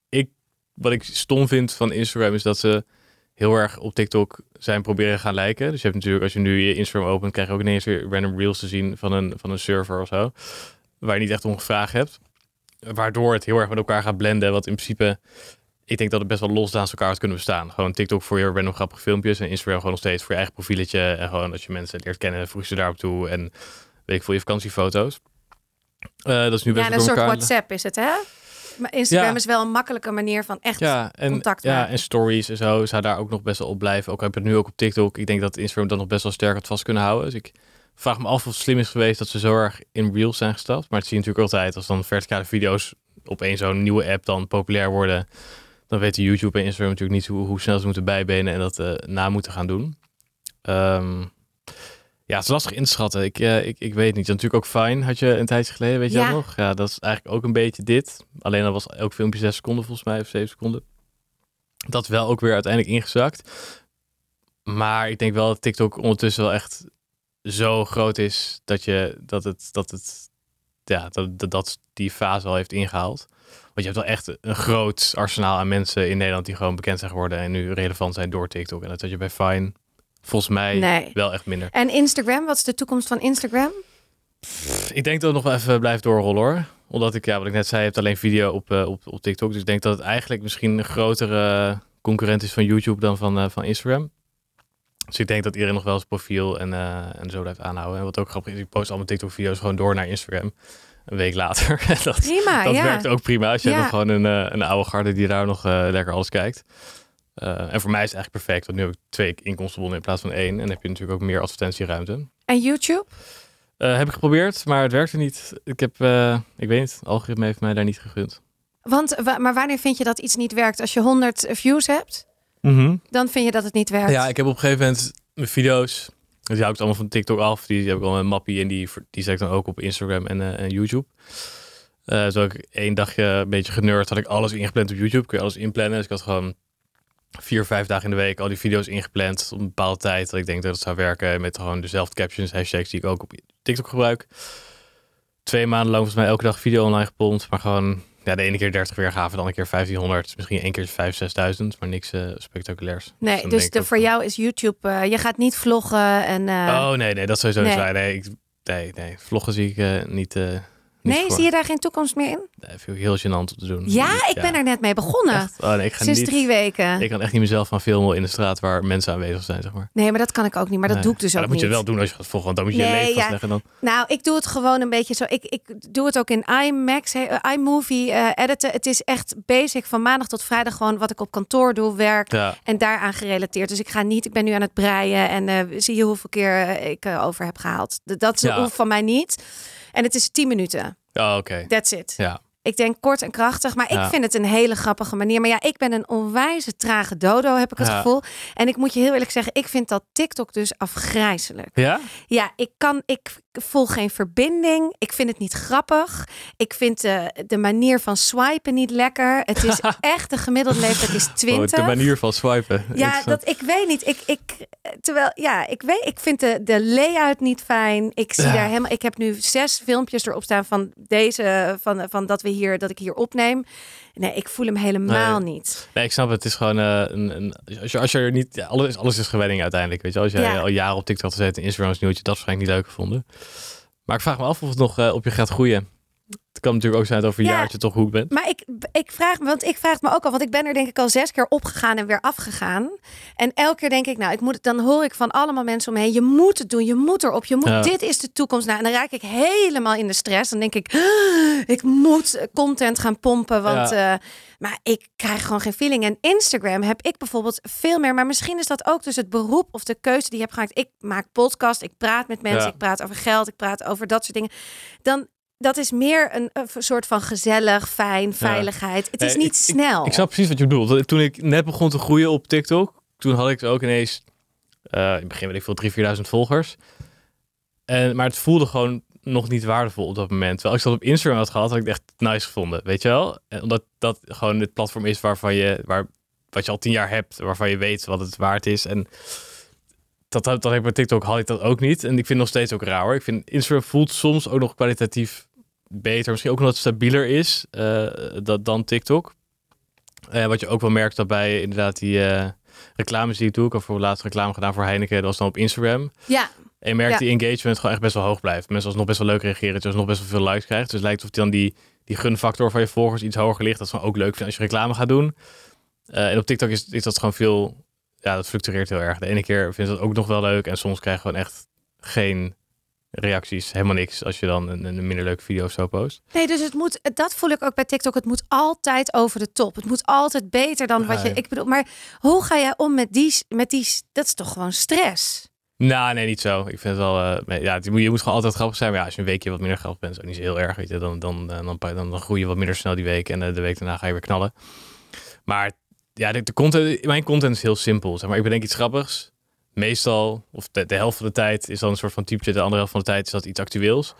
ik, wat ik stom vind van Instagram is dat ze heel erg op TikTok zijn proberen gaan lijken. Dus je hebt natuurlijk, als je nu je Instagram opent, krijg je ook ineens weer random reels te zien van een, van een server of zo. Waar je niet echt om gevraagd hebt. Waardoor het heel erg met elkaar gaat blenden. Wat in principe, ik denk dat het best wel los naast elkaar had kunnen bestaan. Gewoon TikTok voor je random grappige filmpjes en Instagram gewoon nog steeds voor je eigen profieletje. En gewoon als je mensen leert kennen, voeg je ze daarop toe. En weet ik veel, je vakantiefoto's. Uh, dat is nu best ja, wel een soort elkaar. WhatsApp is het, hè? Maar Instagram Ja. is wel een makkelijke manier van echt Ja, en, contact ja, maken. en stories en zo zou daar ook nog best wel op blijven. Ook heb je het nu ook op TikTok. Ik denk dat Instagram dat nog best wel sterk had vast kunnen houden. Dus ik vraag me af of het slim is geweest dat ze zo erg in Reels zijn gestapt. Maar het zie je natuurlijk altijd als dan verticale video's op één zo'n nieuwe app dan populair worden. Dan weten YouTube en Instagram natuurlijk niet hoe, hoe snel ze moeten bijbenen en dat eh, na moeten gaan doen. Ehm, ja, het is lastig in te schatten. Ik, eh, ik, ik weet niet. Natuurlijk ook Fine had je een tijdje geleden, weet je Ja. dat nog? Ja, dat is eigenlijk ook een beetje dit. Alleen dan was elk filmpje 6 seconden volgens mij, of 7 seconden. Dat wel ook weer uiteindelijk ingezakt. Maar ik denk wel dat TikTok ondertussen wel echt zo groot is dat je dat het dat het ja dat, dat, dat die fase al heeft ingehaald. Je hebt wel echt een groot arsenaal aan mensen in Nederland die gewoon bekend zijn geworden en nu relevant zijn door TikTok. En dat had je bij Fine volgens mij Nee. wel echt minder. En Instagram, wat is de toekomst van Instagram? Ik denk dat het nog wel even blijft doorrollen hoor. Omdat ik, ja, wat ik net zei, je hebt alleen video op, eh, op, op TikTok. Dus ik denk dat het eigenlijk misschien een grotere concurrent is van YouTube dan van, eh, van Instagram. Dus ik denk dat iedereen nog wel zijn profiel en, eh, en zo blijft aanhouden. En wat ook grappig is, ik post al mijn TikTok-video's gewoon door naar Instagram. Een week later. [laughs] Dat Prima, dat ja. werkt ook prima. Als je Ja. hebt gewoon een, eh, een oude garde die daar nog eh, lekker alles kijkt. Eh, en voor mij is het eigenlijk perfect. Want nu heb ik twee inkomstenbronnen in plaats van één. En dan heb je natuurlijk ook meer advertentieruimte. En YouTube? Eh, heb ik geprobeerd, maar het werkte niet. Ik heb, eh, ik weet niet, het algoritme heeft mij daar niet gegund. Want, wa- maar wanneer vind je dat iets niet werkt? Als je 100 views hebt, dan vind je dat het niet werkt. Ja, ik heb op een gegeven moment mijn video's, die hou ik allemaal van TikTok af. Die heb ik al een mappie en die, die zet ik dan ook op Instagram en, eh, en YouTube. Eh zo ik één dagje een beetje generd, had ik alles ingepland op YouTube. Kun je alles inplannen. Dus ik had gewoon vier, vijf dagen in de week al die video's ingepland op een bepaalde tijd. Dat ik denk dat het zou werken met gewoon dezelfde captions, hashtags die ik ook op TikTok gebruik. Twee maanden lang volgens mij elke dag video online gepompt. Maar gewoon ja, de ene keer 30 weergaven, dan een keer 1500. Misschien één keer 5.000, 6.000, maar niks eh, spectaculairs. Nee, dus denk ik de, voor jou is YouTube... eh, je gaat niet vloggen en... eh, Oh nee, nee, dat sowieso nee. niet waar. Nee, ik, nee, nee, vloggen zie ik niet. Niet nee, voor. zie je daar geen toekomst meer in? Nee, vind ik heel gênant om te doen. Ja, ik ben er net mee begonnen. Oh, nee, ik ga Sinds niet, drie weken. Ik kan echt niet mezelf van filmen in de straat waar mensen aanwezig zijn, zeg maar. Nee, maar dat kan ik ook niet. Maar dat Nee. doe ik dus ook dat moet niet. je wel doen als je gaat volgen, want dan moet je je leven ja. vastleggen. Dan. Nou, ik doe het gewoon een beetje zo. Ik, ik doe het ook in iMax, eh, iMovie eh, editen. Het is echt basic van maandag tot vrijdag gewoon wat ik op kantoor doe, werk en daaraan gerelateerd. Dus ik ga niet, ik ben nu aan het breien en eh, zie je hoeveel keer ik over heb gehaald. Dat is hoeft van mij niet. En het is 10 minuten. oh, oké. That's it. Ja. Ik denk kort en krachtig, maar ik vind het een hele grappige manier. Maar ja, ik ben een onwijze trage dodo, heb ik het Ja. gevoel. En ik moet je heel eerlijk zeggen, ik vind dat TikTok dus afgrijzelijk. Ja? Ja, ik kan, ik voel geen verbinding. Ik vind het niet grappig. Ik vind de, de manier van swipen niet lekker. Het is [laughs] echt de gemiddelde leeftijd is Oh, 20. de manier van swipen. Ja, dat ik weet niet. Ik, ik, terwijl, ja, ik weet, ik vind de, de layout niet fijn. Ik zie Ja. daar helemaal. Ik heb nu zes filmpjes erop staan van deze, van, van dat we hier, dat ik hier opneem. Nee, ik voel hem helemaal niet. Nee, ik snap het. Het is gewoon eh, een, een. Als je, als je er niet. Ja, alles, alles is gewenning uiteindelijk. Weet je, als jij Ja. al jaren op TikTok gezeten en Instagram is nieuw, had je dat waarschijnlijk niet leuk gevonden. Maar ik vraag me af of het nog eh, op je gaat groeien. Het kan natuurlijk ook zijn dat over een Ja. jaartje toch goed bent. Maar ik, ik vraag me, want ik vraag me ook al, want ik ben er denk ik al zes keer opgegaan en weer afgegaan. En elke keer denk ik, nou, ik moet het, dan hoor ik van allemaal mensen om me heen, je moet het doen, je moet erop, je moet, Ja. dit is de toekomst. Nou, en dan raak ik helemaal in de stress. Dan denk ik, "Ah, ik moet content gaan pompen, want, eh, maar ik krijg gewoon geen feeling. En Instagram heb ik bijvoorbeeld veel meer, maar misschien is dat ook dus het beroep of de keuze die je hebt gemaakt. Ik maak podcast, ik praat met mensen, Ja. ik praat over geld, ik praat over dat soort dingen. Dan dat is meer een, een soort van gezellig, fijn, veiligheid. Het is Nee, niet ik- snel. Ik snap precies wat je bedoelt. Toen ik net begon te groeien op TikTok, toen had ik ook ineens, eh, in het begin weet ik veel, 3.000, 4.000 volgers. En, maar het voelde gewoon nog niet waardevol op dat moment. Terwijl als ik dat op Instagram had gehad, had ik het echt nice gevonden, weet je wel? En omdat dat gewoon het platform is waarvan je, waar, wat je al tien jaar hebt, waarvan je weet wat het waard is. En dat, dat, dat heb ik bij TikTok had ik dat ook niet. En ik vind het nog steeds ook raar. hoor. Ik vind Instagram voelt soms ook nog kwalitatief beter. Misschien ook omdat het stabieler is eh, dat, dan TikTok. Eh, wat je ook wel merkt daarbij inderdaad die eh, reclames die ik doe. Ik heb voor laatst reclame gedaan voor Heineken. Dat was dan op Instagram. Ja, En je merkt Ja. die engagement gewoon echt best wel hoog blijft. Mensen alsnog best wel leuk reageren. Dat je alsnog best wel veel likes krijgt. Dus het lijkt of dan die, die gunfactor van je volgers iets hoger ligt. Dat ze dan ook leuk vinden als je reclame gaat doen. En op TikTok is, is dat gewoon veel, ja, dat fluctueert heel erg. De ene keer vindt het ook nog wel leuk en soms krijg je gewoon echt geen reacties, helemaal niks als je dan een, een minder leuke video of zo post. Nee, dus het moet, dat voel ik ook bij TikTok. Het moet altijd over de top. Het moet altijd beter dan wat je. Ik bedoel, maar hoe ga jij om met die, met die? Dat is toch gewoon stress. Nou, nee, niet zo. Ik vind het wel, nee, ja, je moet, je moet gewoon altijd grappig zijn. Maar ja, als je een weekje wat minder grappig bent, is ook niet zo heel erg. Weet je, dan, dan, eh, dan, dan, dan groei je wat minder snel die week en eh, de week daarna ga je weer knallen. Maar ja, de, de content, mijn content is heel simpel. Zeg maar, ik bedenk iets grappigs. Meestal, of de, helft van de tijd is dan een soort van typetje. De andere helft van de tijd is dat iets actueels.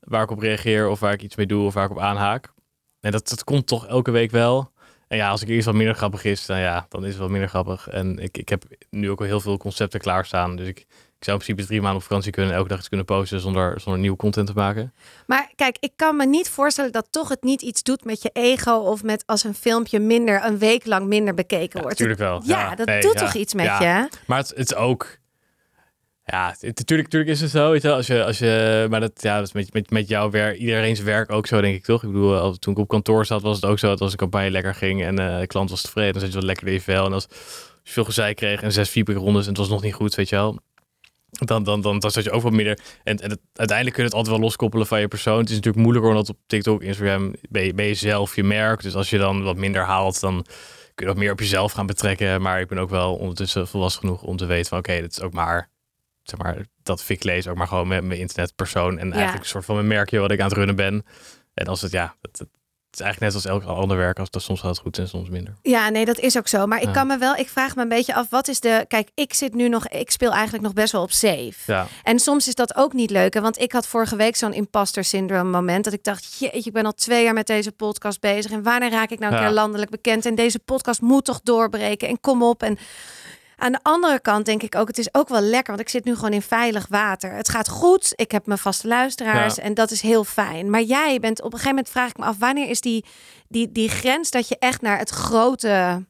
Waar ik op reageer of waar ik iets mee doe of waar ik op aanhaak. En dat, dat komt toch elke week wel. En ja, als ik iets wat minder grappig is, dan ja, dan is het wat minder grappig. En ik, ik heb nu ook al heel veel concepten klaarstaan. Dus ik, ik zou in principe drie maanden op vakantie kunnen, elke dag iets kunnen posten zonder, zonder nieuw content te maken. Maar kijk, ik kan me niet voorstellen dat toch het niet iets doet met je ego of met als een filmpje minder een week lang minder bekeken Ja, wordt. natuurlijk wel. Ja, dat nee, doet ja, toch iets met je? Maar het, het is ook. Ja, het- natuurlijk, natuurlijk is het zo. Weet je, wel, als je, als je, maar dat, ja, dat is met, met, met jouw werk, iedereen's werk ook zo, denk ik toch? Ik bedoel, al- toen ik op kantoor zat, was het ook zo dat als de campagne lekker ging en eh, de klant was tevreden, dan zat je wel lekker in je vel. En als je veel gezeik kreeg en zes feedbackrondes en het was nog niet goed, weet je wel. Dan, dan, dan, dan zat je ook wat minder. En, en het, uiteindelijk kun je het altijd wel loskoppelen van je persoon. Het is natuurlijk moeilijker omdat op TikTok, Instagram ben je, ben je zelf je merk. Dus als je dan wat minder haalt, dan kun je dat meer op jezelf gaan betrekken. Maar ik ben ook wel ondertussen volwassen genoeg om te weten van oké, dit is ook maar, zeg maar, dat ik lees ook maar gewoon met mijn internetpersoon. En eigenlijk een soort van mijn merkje wat ik aan het runnen ben. En als het, ja, het, het is eigenlijk net als elk ander werk. Als dat soms gaat het goed en soms minder. Ja, nee, dat is ook zo. Maar ik Ja. kan me wel, ik vraag me een beetje af, wat is de. Kijk, ik zit nu nog, ik speel eigenlijk nog best wel op safe. Ja, En soms is dat ook niet leuk. hè, Want ik had vorige week zo'n imposter syndrome moment. Dat ik dacht, jeetje, ik ben al twee jaar met deze podcast bezig. En wanneer raak ik nou een Ja. keer landelijk bekend? En deze podcast moet toch doorbreken. En kom op. En aan de andere kant denk ik ook, het is ook wel lekker. Want ik zit nu gewoon in veilig water. Het gaat goed. Ik heb mijn vaste luisteraars. Ja. En dat is heel fijn. Maar jij bent, op een gegeven moment vraag ik me af, wanneer is die, die, die grens dat je echt naar het grote, naar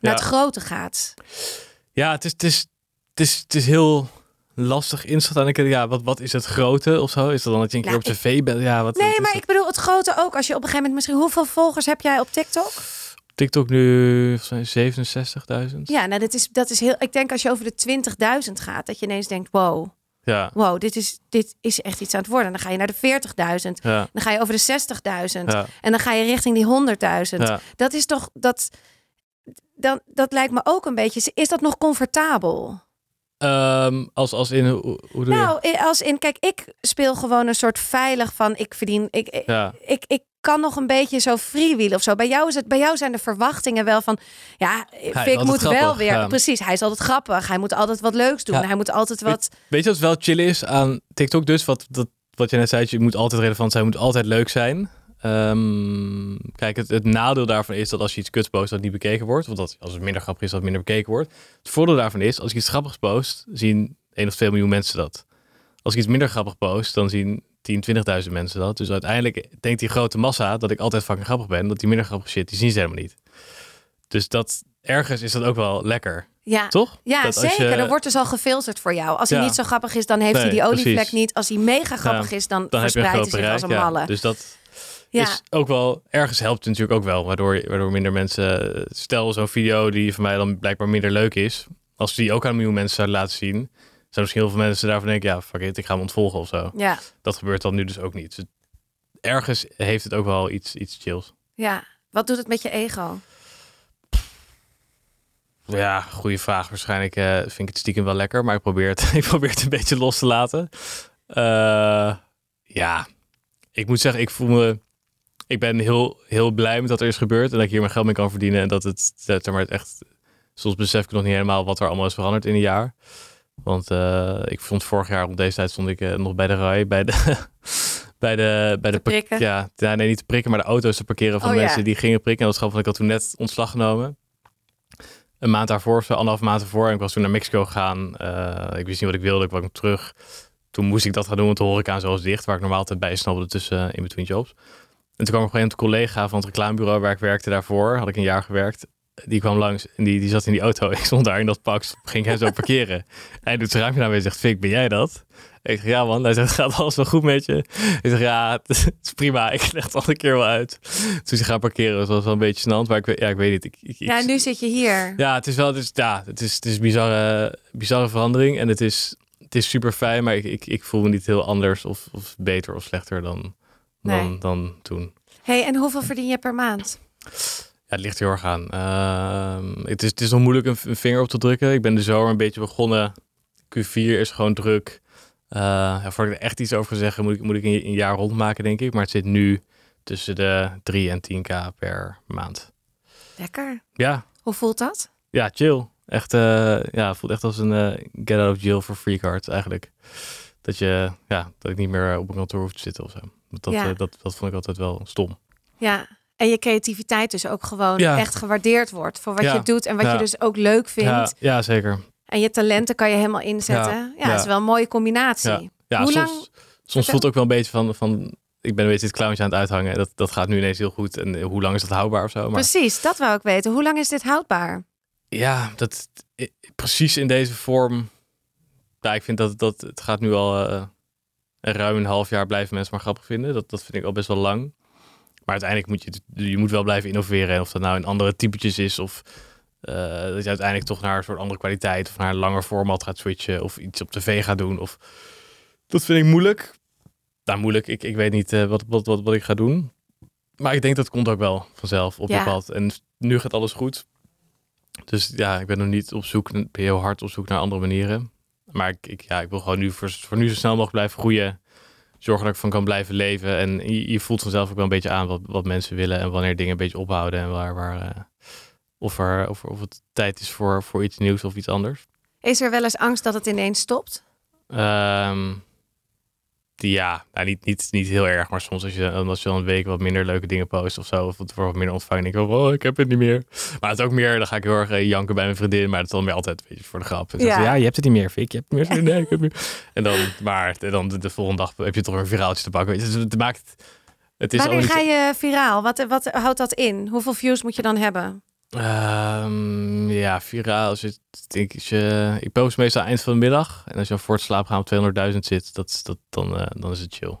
Ja. het grote gaat? ja het, is, het, is, het, is, het is heel lastig inschatten. En ik, ja, wat, wat is het grote of zo? Is dat dan dat je een keer Nou, op tv bent? Ja, wat, Nee, maar dat? ik bedoel het grote ook. Als je op een gegeven moment misschien... Hoeveel volgers heb jij op TikTok? TikTok nu volgens mij 67.000. Ja, nou, dat is, dat is heel... Ik denk als je over de 20.000 gaat, dat je ineens denkt... Wow, Ja, wow, dit is, dit is echt iets aan het worden. Dan ga je naar de 40.000. ja, Dan ga je over de 60.000. ja, En dan ga je richting die 100.000. ja. Dat is toch... Dat, dan, dat lijkt me ook een beetje... Is dat nog comfortabel? Ehm, als, als in, hoe, hoe doe je? Nou, als in... Kijk, ik speel gewoon een soort veilig van... Ik verdien... Ik, ik, ik kan nog een beetje zo freewheelen of zo. Bij jou, is het, bij jou zijn de verwachtingen wel van... Ja, altijd moet wel weer... ja. Precies, hij is altijd grappig. Hij moet altijd wat leuks doen. Ja. Hij moet altijd wat... Weet je wat wel chill is aan TikTok dus? Wat, dat, wat je net zei, je moet altijd relevant zijn, moet altijd leuk zijn. Ehm, kijk, het, het nadeel daarvan is dat als je iets kuts post, dat niet bekeken wordt. Want dat, als het minder grappig is, dat het minder bekeken wordt. Het voordeel daarvan is, als ik iets grappigs post, zien 1 of 2 miljoen mensen dat. Als ik iets minder grappig post, dan zien 10, 20.000 mensen dat. Dus uiteindelijk denkt die grote massa dat ik altijd fucking grappig ben. Dat die minder grappig shit, die zien ze helemaal niet. Dus dat, ergens is dat ook wel lekker, Ja, toch? ja Dat zeker. je- Er wordt dus al gefilterd voor jou. Als hij niet zo grappig is, dan heeft hij die olievlek precies. niet. Als hij mega grappig is, dan, verspreidt hij zich als een Ja. malle. Dus dat Ja. is ook wel, ergens helpt het natuurlijk ook wel, waardoor, waardoor minder mensen, stel zo'n video die voor mij dan blijkbaar minder leuk is, als die ook aan een miljoen mensen zouden laten zien, zouden misschien heel veel mensen daarvan denken, ja, fuck it, ik ga hem ontvolgen of zo. ja, Dat gebeurt dan nu dus ook niet. Dus ergens heeft het ook wel iets, iets chills. ja. Wat doet het met je ego? Ja, goede vraag. Waarschijnlijk eh, vind ik het stiekem wel lekker, maar ik probeer het, [laughs] ik probeer het een beetje los te laten. Eh, ja, ik moet zeggen, ik voel me. Ik ben heel, heel blij met wat er is gebeurd en dat ik hier mijn geld mee kan verdienen. En dat het, dat, zeg maar, het echt. Soms besef ik nog niet helemaal wat er allemaal is veranderd in een jaar. Want eh, ik vond vorig jaar om deze tijd stond ik eh, nog bij de rij, [laughs] bij de. Bij de, bij de? Ja, ja, nee, niet te prikken, maar de auto's te parkeren van Oh, ja. mensen die gingen prikken. En dat grappig, want ik had toen net ontslag genomen een maand daarvoor, of zo, anderhalf maand ervoor. En ik was toen naar Mexico gegaan. Eh, ik wist niet wat ik wilde, ik kwam terug. Toen moest ik dat gaan doen, want de horeca zo was dicht, waar ik normaal altijd bij snabbelde tussen in between jobs. En toen kwam er op een collega van het reclamebureau waar ik werkte daarvoor, had ik een jaar gewerkt. Die kwam langs en die, die zat in die auto. [laughs] Ik stond daar in dat pak, ging hij zo [laughs] parkeren. En hij doet zijn raampje naar mij en zegt, Fik, ben jij dat? Ik zeg, ja man. Hij zegt, gaat alles wel goed met je? Ik zeg, ja, [laughs] het is prima. Ik leg het al een keer wel uit. Toen ze gaan parkeren, was wel een beetje snant. Maar ik, weet- ja, ik weet niet. Ik, Ja, nu zit je hier. ja, het is wel, het is, ja, het is, het is een bizarre, bizarre verandering. En het is, het is super fijn, maar ik, ik, ik voel me niet heel anders of, of beter of slechter dan, dan, Nee. dan toen. hey, en hoeveel verdien je per maand? Ja, het ligt heel erg aan. Ehm, het, is, het is nog moeilijk een, een vinger op te drukken. Ik ben de zomer een beetje begonnen. Q4 is gewoon druk. Eh ja, voordat ik er echt iets over ga zeggen, moet ik, moet ik een, een jaar rondmaken, denk ik. Maar het zit nu tussen de 3 en 10k per maand. Lekker. Ja, Hoe voelt dat? ja chill. Echt, eh, ja, voelt echt als een eh, get out of jail for free card eigenlijk. Dat, je, ja, dat ik niet meer op een kantoor hoef te zitten of zo. Dat, Ja. dat, dat vond ik altijd wel stom. Ja. En je creativiteit dus ook gewoon Ja. echt gewaardeerd wordt voor wat Ja. je doet en wat je dus ook leuk vindt. Ja, ja, zeker. En je talenten kan je helemaal inzetten. Ja, dat is wel een mooie combinatie. Ja. Hoe soms, lang- soms voelt het ook wel een beetje van, van ik ben een beetje dit clowntje aan het uithangen. Dat, dat gaat nu ineens heel goed. En hoe lang is dat houdbaar of zo? Maar Precies, dat wou ik weten. Hoe lang is dit houdbaar? ja, dat precies in deze vorm. Ja, ik vind dat, dat het gaat nu al eh, een ruim een half jaar blijven mensen maar grappig vinden. Dat, dat vind ik al best wel lang. Maar uiteindelijk moet je, je moet wel blijven innoveren. En of dat nou in andere typetjes is of eh, dat je uiteindelijk toch naar een soort andere kwaliteit of naar een langer format gaat switchen of iets op tv gaat doen. Of dat vind ik moeilijk. Nou, moeilijk. Ik, ik weet niet eh, wat, wat, wat, wat ik ga doen. Maar ik denk dat komt ook wel vanzelf op Ja. je pad. En nu gaat alles goed. Dus ja, ik ben nog niet op zoek, ben heel hard op zoek naar andere manieren. Maar ik, ik, ja, ik wil gewoon nu voor, voor nu zo snel mogelijk blijven groeien. Zorgen dat ik van kan blijven leven. En je, je voelt vanzelf ook wel een beetje aan wat, wat mensen willen. En wanneer dingen een beetje ophouden. En waar, waar, eh, of, er, of, of het tijd is voor, voor iets nieuws of iets anders. Is er wel eens angst dat het ineens stopt? Ehm, die, ja, nou, niet, niet, niet heel erg. Maar soms als je, als je dan een week wat minder leuke dingen post of zo. Of het wordt wat minder ontvangen. denk ik, oh, ik heb het niet meer. Maar het is ook meer, dan ga ik heel erg eh, janken bij mijn vriendin. Maar dat is dan weer altijd een beetje voor de grap. Ja. ze, ja, je hebt het niet meer, Fik. Je hebt het meer. [laughs] Nee, ik heb het meer. En dan, maar dan de, de volgende dag heb je toch weer een viraaltje te pakken. Dus het maakt... Het is Wanneer ga je viraal? Wat, wat houdt dat in? Hoeveel views moet je dan hebben? Ehm, ja, viraal het, denk ik, als je, ik post meestal eind van de middag. En als je dan voor het slapen gaan op 200.000 zit, dat, is- dat, dan, eh, dan is het chill.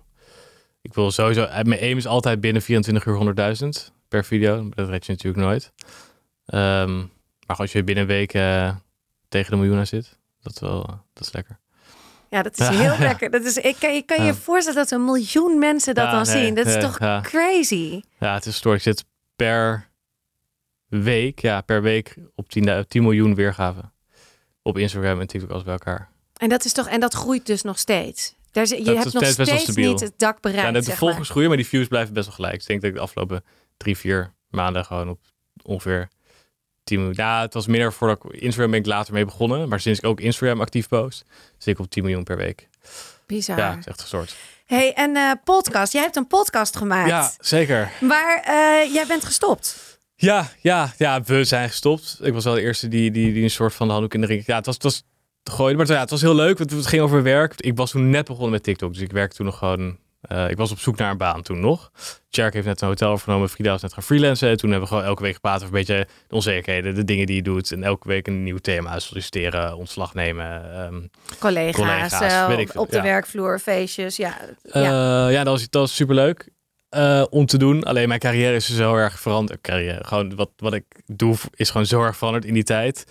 Ik wil sowieso, eh, mijn aim is altijd binnen 24 uur 100.000 per video. Dat red je natuurlijk nooit. Ehm, maar als je binnen een week eh, tegen de miljoen aan zit, dat is wel, eh, dat is lekker. Ja, dat is heel [laughs] lekker. Dat is, ik kan, je kan je Ja. voorstellen dat een miljoen mensen dat Ja, dan nee, zien. Dat is toch ja. crazy? Ja, het is story. Ik zit per week, ja, per week op 10, 10 miljoen weergaven. Op Instagram en TikTok als bij elkaar. En dat is toch en dat groeit dus nog steeds. Daar, je Dat hebt nog steeds niet het dak bereikt. Ja, de, zeg volgers maar. groeien, maar die views blijven best wel gelijk. Dus ik denk dat ik de afgelopen drie, vier maanden gewoon op ongeveer 10 miljoen. Ja, het was minder voordat ik Instagram ben ik later mee begonnen. Maar sinds ik ook Instagram actief post, zit ik op 10 miljoen per week. Bizar. Ja, echt gestort. Hey, en eh, podcast. Jij hebt een podcast gemaakt. Ja, zeker. Waar eh, jij bent gestopt. Ja, ja, ja, we zijn gestopt. Ik was wel de eerste die, die, die een soort van de handdoek in de ring. Ja, het was, het was te gooien. Maar het, ja, het was heel leuk. want Het ging over werk. Ik was toen net begonnen met TikTok. Dus ik werkte toen nog gewoon. eh, ik was op zoek naar een baan toen nog. Tjerk heeft net een hotel overgenomen. Frida was net gaan freelancen. En toen hebben we gewoon elke week gepraat over een beetje de onzekerheden, de dingen die je doet. En elke week een nieuw thema. Solliciteren, ontslag nemen. ehm, Collega's, Collega's, eh, ik op de ja. werkvloer, feestjes. Ja, Eh, ja. ja. dat was, dat was superleuk eh, om te doen. Alleen mijn carrière is zo erg veranderd. Carrière, gewoon wat, wat ik doe is gewoon zo erg veranderd in die tijd.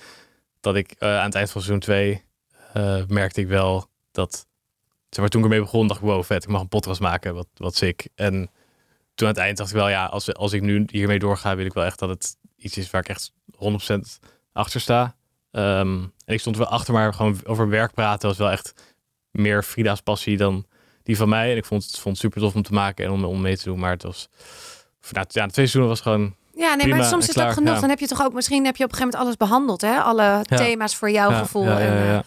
Dat ik eh, aan het eind van seizoen 2 merkte ik wel dat... Zeg maar, toen ik ermee begon, dacht ik, wow, vet, ik mag een podcast maken, wat, wat sick. En toen aan het eind dacht ik wel, ja, als, als ik nu hiermee doorga, wil ik wel echt dat het iets is waar ik echt 100% achter sta. Ehm, en ik stond wel achter, maar gewoon over werk praten was wel echt meer Frida's passie dan die van mij. En ik vond het, vond het super tof om te maken en om, om mee te doen. Maar het was, nou, ja, de twee seizoenen was gewoon, ja, nee, prima maar soms is klaar, genoeg. ja. Dan heb je toch ook, misschien heb je op een gegeven moment alles behandeld, hè? Alle thema's voor jouw ja, gevoel. En, eh,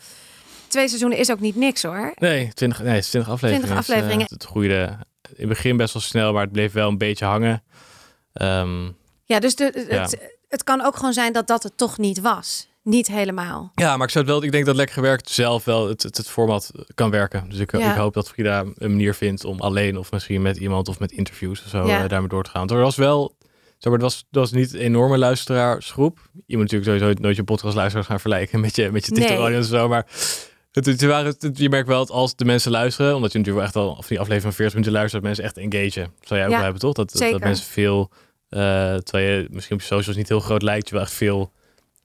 twee seizoenen is ook niet niks hoor. Nee, 20, nee, het is 20 afleveringen. 20 Dus, eh, afleveringen. het groeide in het begin best wel snel, maar het bleef wel een beetje hangen. Ehm, Ja, dus de. Het, het kan ook gewoon zijn dat dat het toch niet was. Niet helemaal. ja, maar ik zou het wel, ik denk dat lekker gewerkt zelf wel het, het, het format kan werken. Dus ik, Ja. ik hoop dat Frida een manier vindt om alleen of misschien met iemand of met interviews of zo Ja. eh, daarmee door te gaan. Want er was wel, Zeg maar, het was, het was niet een enorme luisteraarsgroep. Je moet natuurlijk sowieso nooit je podcastluisteraars gaan vergelijken met je, met je TikTok Nee. en zo. Maar het, het waren, het- je merkt wel dat als de mensen luisteren, omdat je natuurlijk wel echt al of die aflevering van 40 minuten luistert, dat mensen echt engagen. Dat zou jij ook Ja, hebben, toch? Dat, dat mensen veel, eh terwijl je misschien op je socials niet heel groot lijkt, je wel echt veel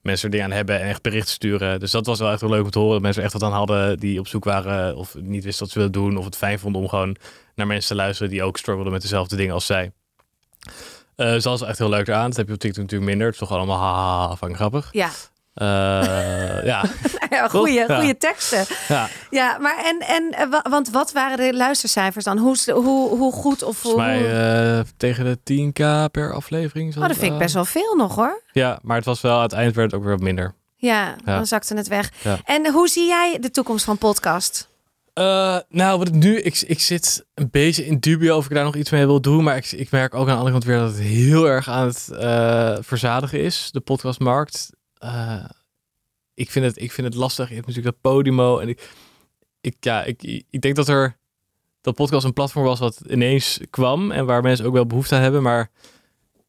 mensen er aan hebben en echt berichten sturen. Dus dat was wel echt wel leuk om te horen. Dat mensen echt wat aan hadden die op zoek waren of niet wisten wat ze wilden doen. Of het fijn vonden om gewoon naar mensen te luisteren die ook struggelden met dezelfde dingen als zij. Eh dus dat was echt heel leuk eraan. Dat heb je op TikTok natuurlijk minder. Het is toch allemaal haha, van grappig. Ja, Eh, ja, [laughs] ja goede, Ja. teksten. ja. Ja, maar en, en eh, wa- want wat waren de luistercijfers dan? Hoe, hoe, hoe goed of. Volgens mij eh, tegen de 10k per aflevering. oh, dat vind ik best wel veel nog hoor. Ja, maar het was wel, eind werd het ook weer wat minder. Ja, dan zakte het weg. En hoe zie jij de toekomst van podcast? Nou, wat ik nu, ik, ik zit een beetje in dubio of ik daar nog iets mee wil doen. Maar ik, ik merk ook aan de andere kant weer dat het heel erg aan het verzadigen is, de podcastmarkt. Eh, ik, vind het, ik vind het lastig. Je hebt natuurlijk dat Podimo. En ik, ik, ja, ik, ik denk dat er dat podcast een platform was wat ineens kwam en waar mensen ook wel behoefte aan hebben. Maar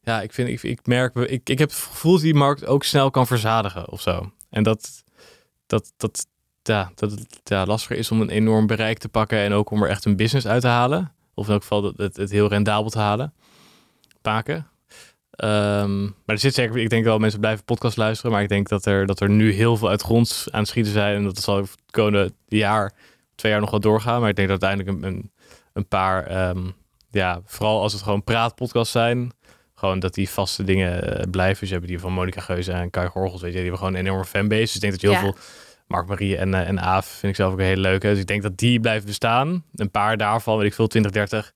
ja, ik, vind, ik, ik merk, ik, ik heb het gevoel dat die markt ook snel kan verzadigen of zo. En dat, dat, dat, ja, dat het ja, lastiger is om een enorm bereik te pakken en ook om er echt een business uit te halen. Of in elk geval het, het, heel rendabel te halen. Maken. Ehm, maar er zit zeker, ik denk wel mensen blijven podcast luisteren, maar ik denk dat er, dat er nu heel veel uit de grond aan het schieten zijn en dat zal het komende jaar, twee jaar nog wel doorgaan. Maar ik denk dat uiteindelijk een, een, paar, ehm, ja, vooral als het gewoon praatpodcasts zijn, gewoon dat die vaste dingen eh, blijven. Dus je hebt die van Monica Geuze en Kai Gorgels, weet je, die hebben gewoon een enorme fanbase. Dus ik denk dat je heel Ja. veel Mark Marie en, eh, en Aaf vind ik zelf ook een hele leuke. Dus ik denk dat die blijven bestaan. Een paar daarvan, weet ik veel, 20, 30.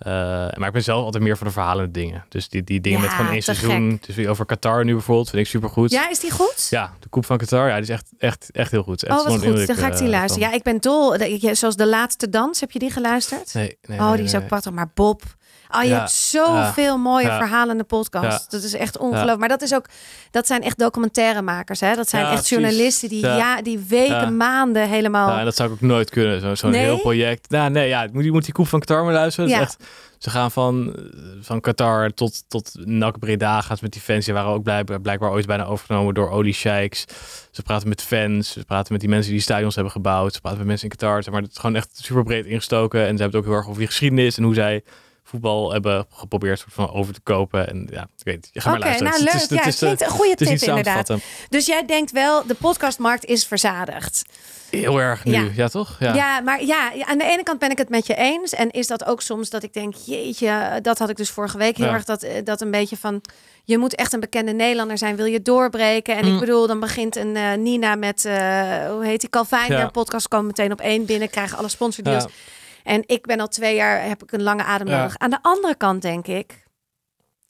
Eh, maar ik ben zelf altijd meer voor de verhalende dingen. Dus die, die dingen Ja, met gewoon één seizoen. gek. Dus weer over Qatar nu bijvoorbeeld, vind ik super goed. Ja, is die goed? Ja, de Koep van Qatar, ja, die is echt, echt, echt heel goed. Echt oh, wat goed. indruk, Dan ga ik die eh, luisteren. van- Ja, ik ben dol. Zoals De Laatste Dans, heb je die geluisterd? Nee, nee, oh, die is ook prachtig. Maar Bob... Oh, je Ja, hebt zoveel mooie ja. verhalende podcasts. Dat is echt ongelooflijk. Maar dat is ook, dat zijn echt documentairemakers. Hè? Dat zijn echt journalisten die, ja. Die weken, maanden helemaal. Ja, dat zou ik ook nooit kunnen. Zo- Zo'n Nee? heel project. Nou, nee, ja, moet, je moet die Koep van Qatar maar luisteren. Ja. echt, ze gaan van, van Qatar tot, tot NAC Breda gaan ze met die fans. Die waren ook blij, blijkbaar ooit bijna overgenomen door oliesheiks. Ze praten met fans. Ze praten met die mensen die stadions hebben gebouwd. Ze praten met mensen in Qatar. Maar het is gewoon echt super breed ingestoken. En ze hebben het ook heel erg over die geschiedenis en hoe zij voetbal hebben geprobeerd soort van over te kopen. En ja, ik weet. Ga maar luisteren. nou Het leuk. is- het ja, is, het eh, klinkt een goede het is tip inderdaad. Dus jij denkt wel, de podcastmarkt is verzadigd. Heel erg nu. Ja. Ja, toch? Ja. maar ja, ja, aan de ene kant ben ik het met je eens. En is dat ook soms dat ik denk, jeetje, dat had ik dus vorige week heel Ja. erg dat, eh, dat een beetje van, je moet echt een bekende Nederlander zijn, wil je doorbreken. En ik Mm. bedoel, dan begint een eh, Nina met, eh, hoe heet die, Ja. een podcast komen meteen op één binnen, krijgen alle sponsordeals. En ik ben al twee jaar, heb ik een lange adem Ja. nodig. Aan de andere kant denk ik,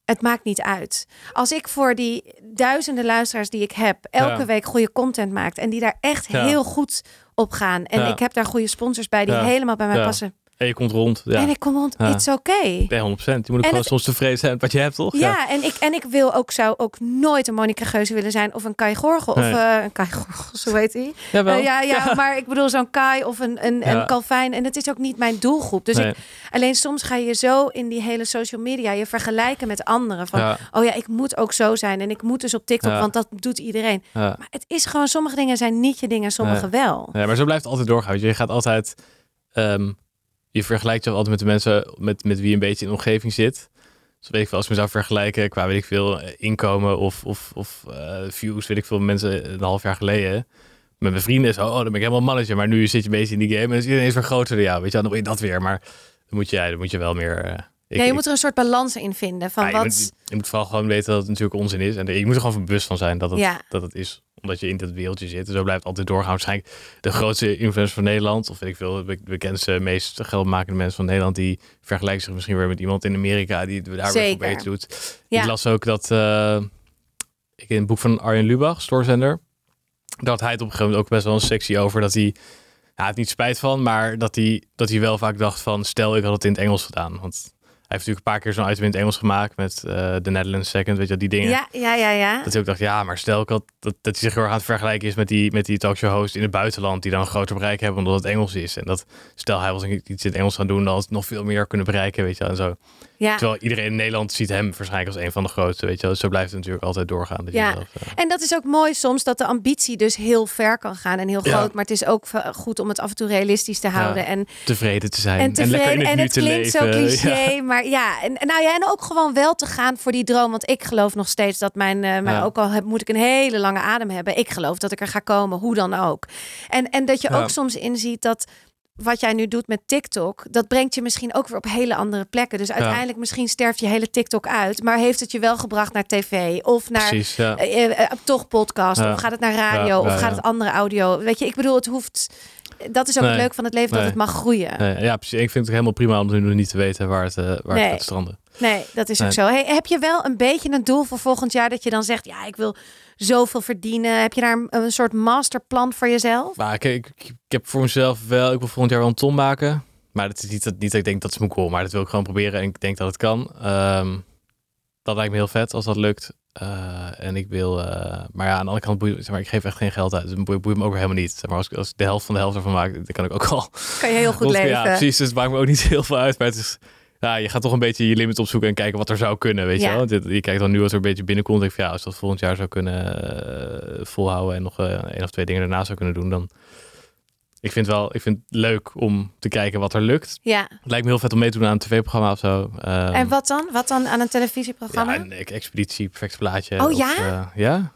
het maakt niet uit. Als ik voor die duizenden luisteraars die ik heb, elke Ja. week goede content maakt en die daar echt Ja. heel goed op gaan. En ik heb daar goede sponsors bij die helemaal bij mij passen. En je komt rond. Ja. En ik kom rond, Ja. it's okay. Nee, 100%. Je moet ook En gewoon het- soms tevreden zijn met wat je hebt, toch? Ja, en, ik, en ik wil ook, zou ook nooit een Monica Geuze willen zijn of een Kai Gorgel. Nee. Of eh, een Kai Gorgel, zo heet hij. Eh, ja, ja, maar ik bedoel zo'n Kai of een, een, Ja. een Calvijn. En het is ook niet mijn doelgroep. Dus Nee. ik, alleen soms ga je zo in die hele social media je vergelijken met anderen. Van, Ja, oh ja, ik moet ook zo zijn. En ik moet dus op TikTok, Ja. want dat doet iedereen. ja. Maar het is gewoon, sommige dingen zijn niet je dingen, sommige wel. Ja, maar zo blijft het altijd doorgaan. weet Je Je gaat altijd... ehm, je vergelijkt je altijd met de mensen met, met wie je een beetje in de omgeving zit. Dus weet ik veel, als ik me zou vergelijken qua, weet ik veel, eh, inkomen of, of, of eh, views, weet ik veel, mensen een half jaar geleden. Met mijn vrienden is, oh, dan ben ik helemaal mannetje. Maar nu zit je een beetje in die game en is iedereen weer groter dan jou. Weet je, dan wil je dat weer. Maar dan moet je, ja, dan moet je wel meer... eh, ik- ja, je ik- moet er een soort balans in vinden. Van ja, je, wat, moet, je moet vooral gewoon weten dat het natuurlijk onzin is. En je moet er gewoon van bewust van zijn dat het, Ja. dat het is. Omdat je in dat wereldje zit. En zo blijft altijd doorgaan. Waarschijnlijk de grootste influencer van Nederland. Of weet ik veel, de bekendste, meest geldmakende mensen van Nederland. Die vergelijken zich misschien weer met iemand in Amerika. Die het daar weer beter doet. Ja. Ik las ook dat... eh, ik in het boek van Arjen Lubach, Stoorzender. Dat hij het op een gegeven moment ook best wel een sectie over. Dat hij... Ja, het niet spijt van, maar dat hij, dat hij wel vaak dacht van... Stel, ik had het in het Engels gedaan. Want heeft natuurlijk een paar keer zo'n item in het Engels gemaakt met eh de Netherlands Second, weet je, die dingen. ja, ja, ja, ja. Dat hij ook dacht, ja, maar stel ik had, dat, dat hij zich heel erg aan het vergelijken is met die, met die talkshow host in het buitenland, die dan een groter bereik hebben omdat het Engels is. En dat stel hij was iets in het Engels gaan doen, dan had het nog veel meer kunnen bereiken, weet je en zo. Ja. Terwijl iedereen in Nederland ziet hem waarschijnlijk als een van de grootste, weet je wel. Zo blijft het natuurlijk altijd doorgaan. dat Ja. zelf, eh, En dat is ook mooi soms dat de ambitie dus heel ver kan gaan en heel Ja. groot. Maar het is ook v- goed om het af en toe realistisch te houden. En, tevreden te zijn. en tevreden. lekker in het en het klinkt zo [laughs] cliché, maar ja. En, en nou ja, en ook gewoon wel te gaan voor die droom. Want ik geloof nog steeds dat mijn, eh, maar ook al heb, moet ik een hele lange adem hebben. Ik geloof dat ik er ga komen, hoe dan ook. En, en dat je ook soms inziet dat wat jij nu doet met TikTok, dat brengt je misschien ook weer op hele andere plekken. Dus uiteindelijk misschien sterft je hele TikTok uit, maar heeft het je wel gebracht naar tv of naar Precies, ja. eh, eh, eh, toch podcast Ja. of gaat het naar radio of gaat het andere audio? Weet je, ik bedoel, het hoeft. Dat is ook het leuk van het leven dat het mag groeien. Ja, precies. Ik vind het helemaal prima om nu nog niet te weten waar het, waar het gaat stranden. Nee, dat is ook zo. Hey, heb je wel een beetje een doel voor volgend jaar dat je dan zegt, ja, ik wil zoveel verdienen? Heb je daar een, een soort masterplan voor jezelf? Maar ik, ik, ik heb voor mezelf wel, ik wil volgend jaar wel een ton maken. Maar dat is niet, dat, niet dat ik denk dat is mijn goal, maar dat wil ik gewoon proberen en ik denk dat het kan. Ehm, dat lijkt me heel vet als dat lukt. Eh, en ik wil, eh, maar ja, aan de andere kant, boeit, zeg maar, ik geef echt geen geld uit. Dus het boeit, boeit me ook weer helemaal niet. Zeg maar als, ik, als ik de helft van de helft ervan maak, dan kan ik ook al. Kan je heel goed [laughs] leven. Ja, precies. Dus het maakt me ook niet [laughs] heel veel uit. Maar het is, ja, je gaat toch een beetje je limit opzoeken en kijken wat er zou kunnen, weet Ja. je wel. Je kijkt dan nu wat er een beetje binnenkomt. Denk ik van, ja, als dat volgend jaar zou kunnen eh, volhouden en nog eh één of twee dingen daarna zou kunnen doen, dan... Ik vind, wel, ik vind het leuk om te kijken wat er lukt. Ja. Het lijkt me heel vet om mee te doen aan een tv-programma of zo. Ehm, En wat dan? Wat dan aan een televisieprogramma? ja, een expeditie, perfect plaatje. Oh, of, ja? eh, ja?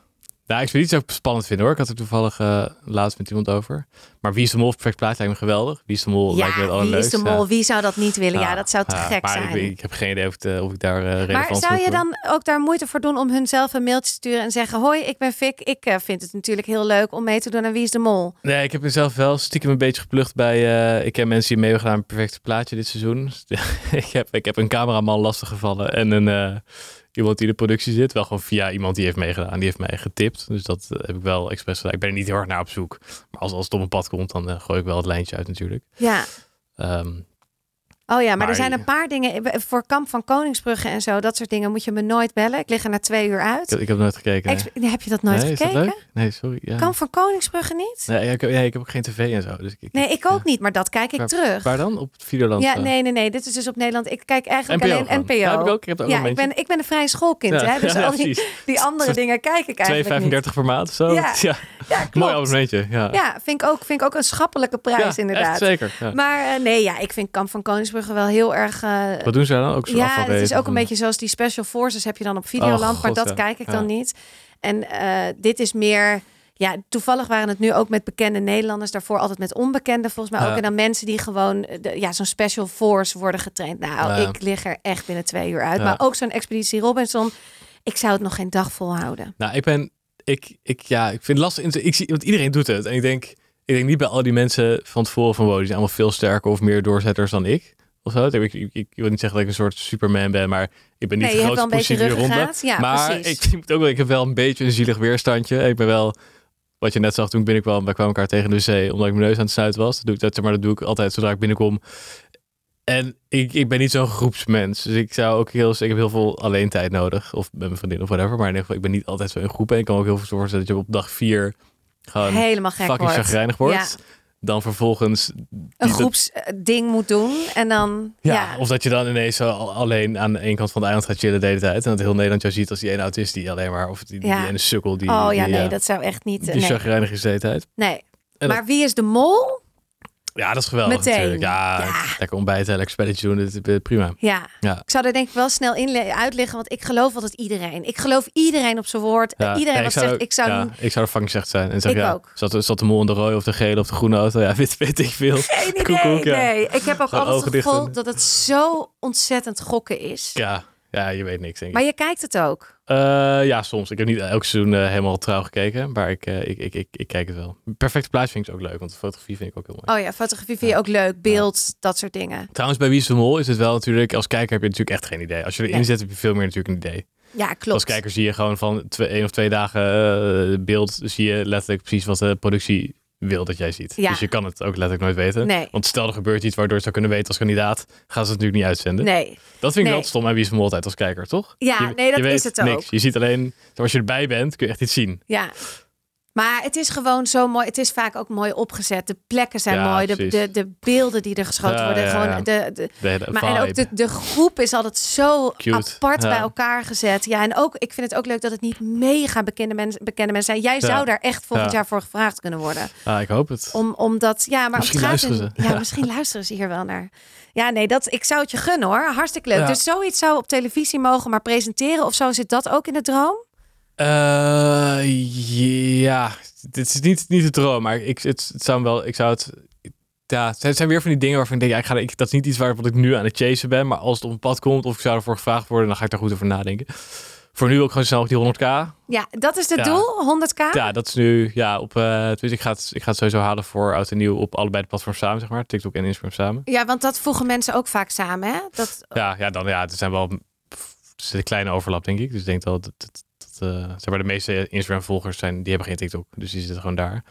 Nou, expeditie zou ik spannend vinden hoor. Ik had er toevallig eh, laatst met iemand over. Maar Wie is de Mol perfect plaatje lijkt me geweldig. Wie is de Mol lijkt me het wie is de mol? ja. Wie zou dat niet willen? Ja, Ja, dat zou te ja, gek maar zijn. Ik, ik heb geen idee of, het, eh, of ik daar eh relevant Maar zou je voor- dan ook daar moeite voor doen om hun zelf een mailtje te sturen en zeggen: Hoi, ik ben Fik. Ik vind het natuurlijk heel leuk om mee te doen aan Wie is de Mol. Nee, ik heb mezelf wel stiekem een beetje geplucht bij... ik ken mensen die mee hebben gedaan perfecte plaatje dit seizoen. [laughs] ik, heb, ik heb een cameraman lastig gevallen en een... Iemand die in de productie zit, wel gewoon via iemand die heeft meegedaan. Die heeft mij getipt. Dus dat eh, heb ik wel expres gedaan. Ik ben er niet heel hard naar op zoek. Maar als, als het op een pad komt, dan eh, gooi ik wel het lijntje uit natuurlijk. Ja. Ehm, Oh ja, maar, Maar er zijn een paar dingen. Voor Kamp van Koningsbrugge en zo, dat soort dingen moet je me nooit bellen. Ik lig er na twee uur uit. ik, ik heb nooit gekeken. heb je dat nooit nee, is dat gekeken? Nee, sorry. Ja. Kamp van Koningsbrugge niet? Nee, ik, heb, nee, ik heb ook geen tv en zo. Dus ik, Nee, ik ook niet, maar dat kijk ik Waar- terug. Waar dan? Op het Videoland? Ja, nee, nee, nee. Dit is dus op Nederland. Ik kijk eigenlijk NPO alleen gewoon. NPO. Ja, heb ik ook. Ik heb ook ja, een ik ben, ik ben een vrij schoolkind, hè? Dus [laughs] al die, andere dingen kijk ik eigenlijk 2,35 per maand of zo. Ja, [laughs] ja. Mooi abonnementje. Ja, Ja, vind ik, ook, vind ik ook een schappelijke prijs inderdaad. Zeker. Maar eh, nee, ja, ik vind Kamp van Koningsbrugge wel heel erg... eh, Wat doen ze dan? Ook zo ja, het is ook een beetje zoals die Special Forces heb je dan op Videoland, Oh, maar dat ja. kijk ik Ja. dan niet. En eh, dit is meer... Ja, toevallig waren het nu ook met bekende Nederlanders. Daarvoor altijd met onbekende volgens mij Ja. ook. En dan mensen die gewoon eh, de, ja, zo'n special force worden getraind. Nou, ik lig er echt binnen twee uur uit. Maar ook zo'n expeditie Robinson. Ik zou het nog geen dag volhouden. Nou, ik ben... Ik, ik, ja, ik vind het lastig. Ik zie, want iedereen doet het. En ik denk, ik denk niet bij al die mensen van tevoren van... Wow, die zijn allemaal veel sterker of meer doorzetters dan ik. Of zo. Ik, ik, ik wil niet zeggen dat ik een soort Superman ben, maar ik ben niet Nee, de grootste positie ronde. ruggengraat. Ja, maar precies. ik, [laughs] ik moet ook wel, ik heb wel een beetje een zielig weerstandje. Ik ben wel, wat je net zag toen ik binnenkwam, wij kwamen elkaar tegen de wc, omdat ik mijn neus aan het snuiten was. Dat doe ik, dat, maar dat doe ik altijd zodra ik binnenkom. En ik, ik ben niet zo'n groepsmens. Dus ik zou ook heel, ik heb heel veel alleen tijd nodig. Of met mijn vriendin of whatever. Maar in ieder geval, ik ben niet altijd zo in groepen. En ik kan ook heel veel voorstellen dat je op dag vier gewoon Helemaal gek fucking wordt. chagrijnig wordt. Dan vervolgens Een groepsding moet doen. En dan, Ja, ja. of dat je dan ineens alleen aan de ene kant van het eiland gaat chillen de hele tijd. En dat heel Nederland jou ziet als die ene autist die alleen maar... Of die, die, Ja. die ene sukkel die... oh ja, die, nee, dat zou echt niet... Die nee. chagrijnig is de hele tijd. nee. En Maar wie is de mol? Ja, dat is geweldig Meteen. natuurlijk. Ja, Ja. lekker ontbijten, lekker spelletje doen. Prima. Ja. Ja. Ik zou er denk ik wel snel in le- uitleggen, want ik geloof altijd iedereen. Ik geloof iedereen op zijn woord. Ja. Iedereen wat zegt, ik zou... ja, ik zou er slecht zijn. En zeg, Ik ja, ook. Zat, zat de mol in de rode of de gele of de groene auto? Ja, [laughs] weet, weet ik veel. Geen idee, Koekoek, nee. Ik heb ook altijd het gevoel dat het zo ontzettend gokken is. Ja, ja, je weet niks denk ik. Maar je kijkt het ook. Eh, ja, soms. Ik heb niet elk seizoen eh, helemaal trouw gekeken. Maar ik, eh, ik, ik, ik, ik kijk het wel. Perfecte plaats vind ik ook leuk. Want fotografie vind ik ook heel mooi. Oh ja, fotografie vind je ook leuk. Beeld, dat soort dingen. Trouwens, bij Wie is de Mol is het wel natuurlijk... Als kijker heb je natuurlijk echt geen idee. Als je erin Nee. zit heb je veel meer natuurlijk een idee. Ja, klopt. Als kijker zie je gewoon van twee, één of twee dagen beeld... zie je letterlijk precies wat de productie wil dat jij ziet. Ja. Dus je kan het ook letterlijk nooit weten. Nee. Want stel er gebeurt iets waardoor je het zou kunnen weten als kandidaat... gaan ze het natuurlijk niet uitzenden. Nee. Dat vind ik Nee. wel stom aan Wie is de altijd als kijker, toch? Ja, Je- nee, dat is het niks. ook. Je ziet alleen... Als je erbij bent, kun je echt iets zien. Ja. Maar het is gewoon zo mooi. Het is vaak ook mooi opgezet. De plekken zijn Ja, mooi. De, de, de beelden die er geschoten Ja, worden. ja, gewoon ja. De, de, maar en ook de, de groep is altijd zo Cute. apart Ja. bij elkaar gezet. Ja, en ook, ik vind het ook leuk dat het niet mega bekende, mensen bekende mensen zijn. Jij Ja. zou daar echt volgend Ja. jaar voor gevraagd kunnen worden. Ah, ik hoop het. Om, omdat, ja, maar Misschien luisteren ze. Ja, Ja. [laughs] misschien luisteren ze hier wel naar. Ja, nee, dat, ik zou het je gunnen hoor. Hartstikke leuk. Ja. Dus zoiets zou op televisie mogen, maar presenteren of zo zit dat ook in de droom? Eh, ja, dit is niet, niet de droom, maar ik, het, het zou wel, ik zou het, ja, het zijn weer van die dingen waarvan ik denk, ja, ik ga, ik, dat is niet iets waar wat ik nu aan het chasen ben, maar als het op een pad komt of ik zou ervoor gevraagd worden, dan ga ik daar goed over nadenken. Voor nu wil ik gewoon snel op die 100k. Ja, dat is het Ja. doel, 100k. Ja, dat is nu, ja, op, dus ik ga, het, ik ga het sowieso halen voor oud en nieuw op allebei de platforms samen, zeg maar, TikTok en Instagram samen. Ja, want dat voegen mensen ook vaak samen, hè? Dat, Ja, ja, dan, ja, er zijn wel, er zit een kleine overlap, denk ik. Dus ik denk dat, dat, dat eh, zeg maar, de meeste Instagram-volgers zijn, die hebben geen TikTok, dus die zitten gewoon daar.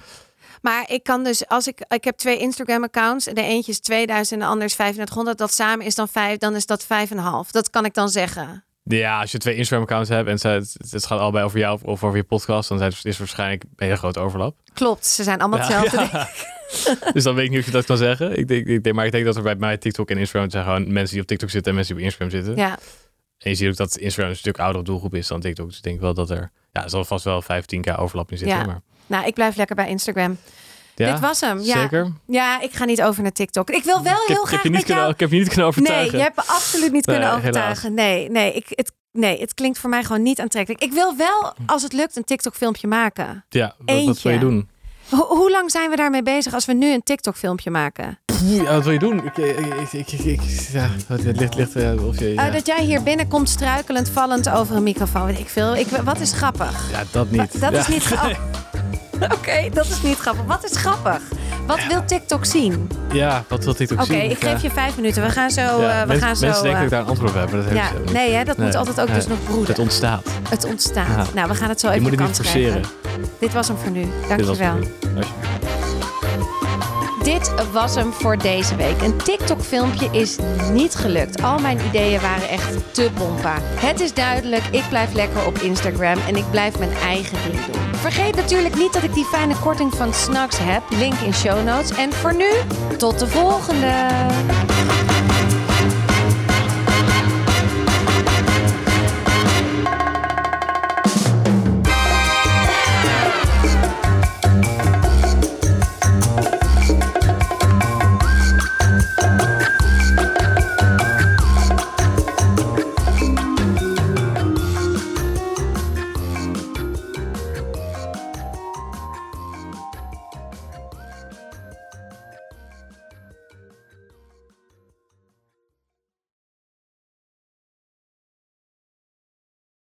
Maar ik kan dus, als ik, ik heb twee Instagram-accounts. De eentje is 2000 en de ander is 3500. Dat samen is dan 5, dan is dat 5,5. Dat kan ik dan zeggen. Ja, als je twee Instagram-accounts hebt en het, het gaat allebei over jou of over je podcast, dan zijn het- is er waarschijnlijk een hele grote overlap. Klopt, ze zijn allemaal Ja, hetzelfde. ja. [laughs] dus dan weet ik niet of je dat kan zeggen. Ik denk, ik denk, maar ik denk dat er bij mij TikTok en Instagram zijn gewoon mensen die op TikTok zitten en mensen die op Instagram zitten. Ja. En je ziet ook dat Instagram een stuk oudere doelgroep is dan TikTok. Dus ik denk wel dat er, ja, er zal vast wel 15k overlap in zitten. Ja. Maar, Nou, ik blijf lekker bij Instagram. ja, Dit was hem. Ja. Zeker. ja, ik ga niet over naar TikTok. Ik wil wel Ik heb, heel heb graag je niet met jou... kunnen, ik heb je niet kunnen Nee, overtuigen. je hebt me absoluut niet Nee, kunnen helaas. overtuigen. Nee, nee, ik, het, nee, het klinkt voor mij gewoon niet aantrekkelijk. Ik wil wel, als het lukt, een TikTok-filmpje maken. Ja, wat, wat wil je Eentje. doen? Ho- hoe lang zijn we daarmee bezig als we nu een TikTok-filmpje maken? Ja, wat wil je doen? Ik, ik, ik, ik, ja, het ligt, ligt eh, of je, ja. Eh, dat jij hier binnenkomt struikelend, vallend over een microfoon. Weet ik veel. Ik, wat is grappig? ja, dat niet. Dat is niet grappig. [laughs] [laughs] Oké, dat is niet grappig. Wat is grappig? Wat wil TikTok zien? Ja, wat wil TikTok Oké, zien? ik geef je vijf minuten. We gaan zo. Eh, we mens- gaan zo mensen denken dat ik daar een antwoord op heb, maar dat hebben ja, ze ook niet. nee, hè, dat moet altijd ook dus nog broeden. Het ontstaat. Het ontstaat. Nou, we gaan het zo Je even moet het niet forceren. Dit was hem voor nu. Dit was Dankjewel. nu. Alsjeblieft. Dit was hem voor deze week. Een TikTok-filmpje is niet gelukt. Al mijn ideeën waren echt te pompa. Het is duidelijk, ik blijf lekker op Instagram en ik blijf mijn eigen ding doen. Vergeet natuurlijk niet dat ik die fijne korting van Snacks heb. Link in show notes. En voor nu, tot de volgende!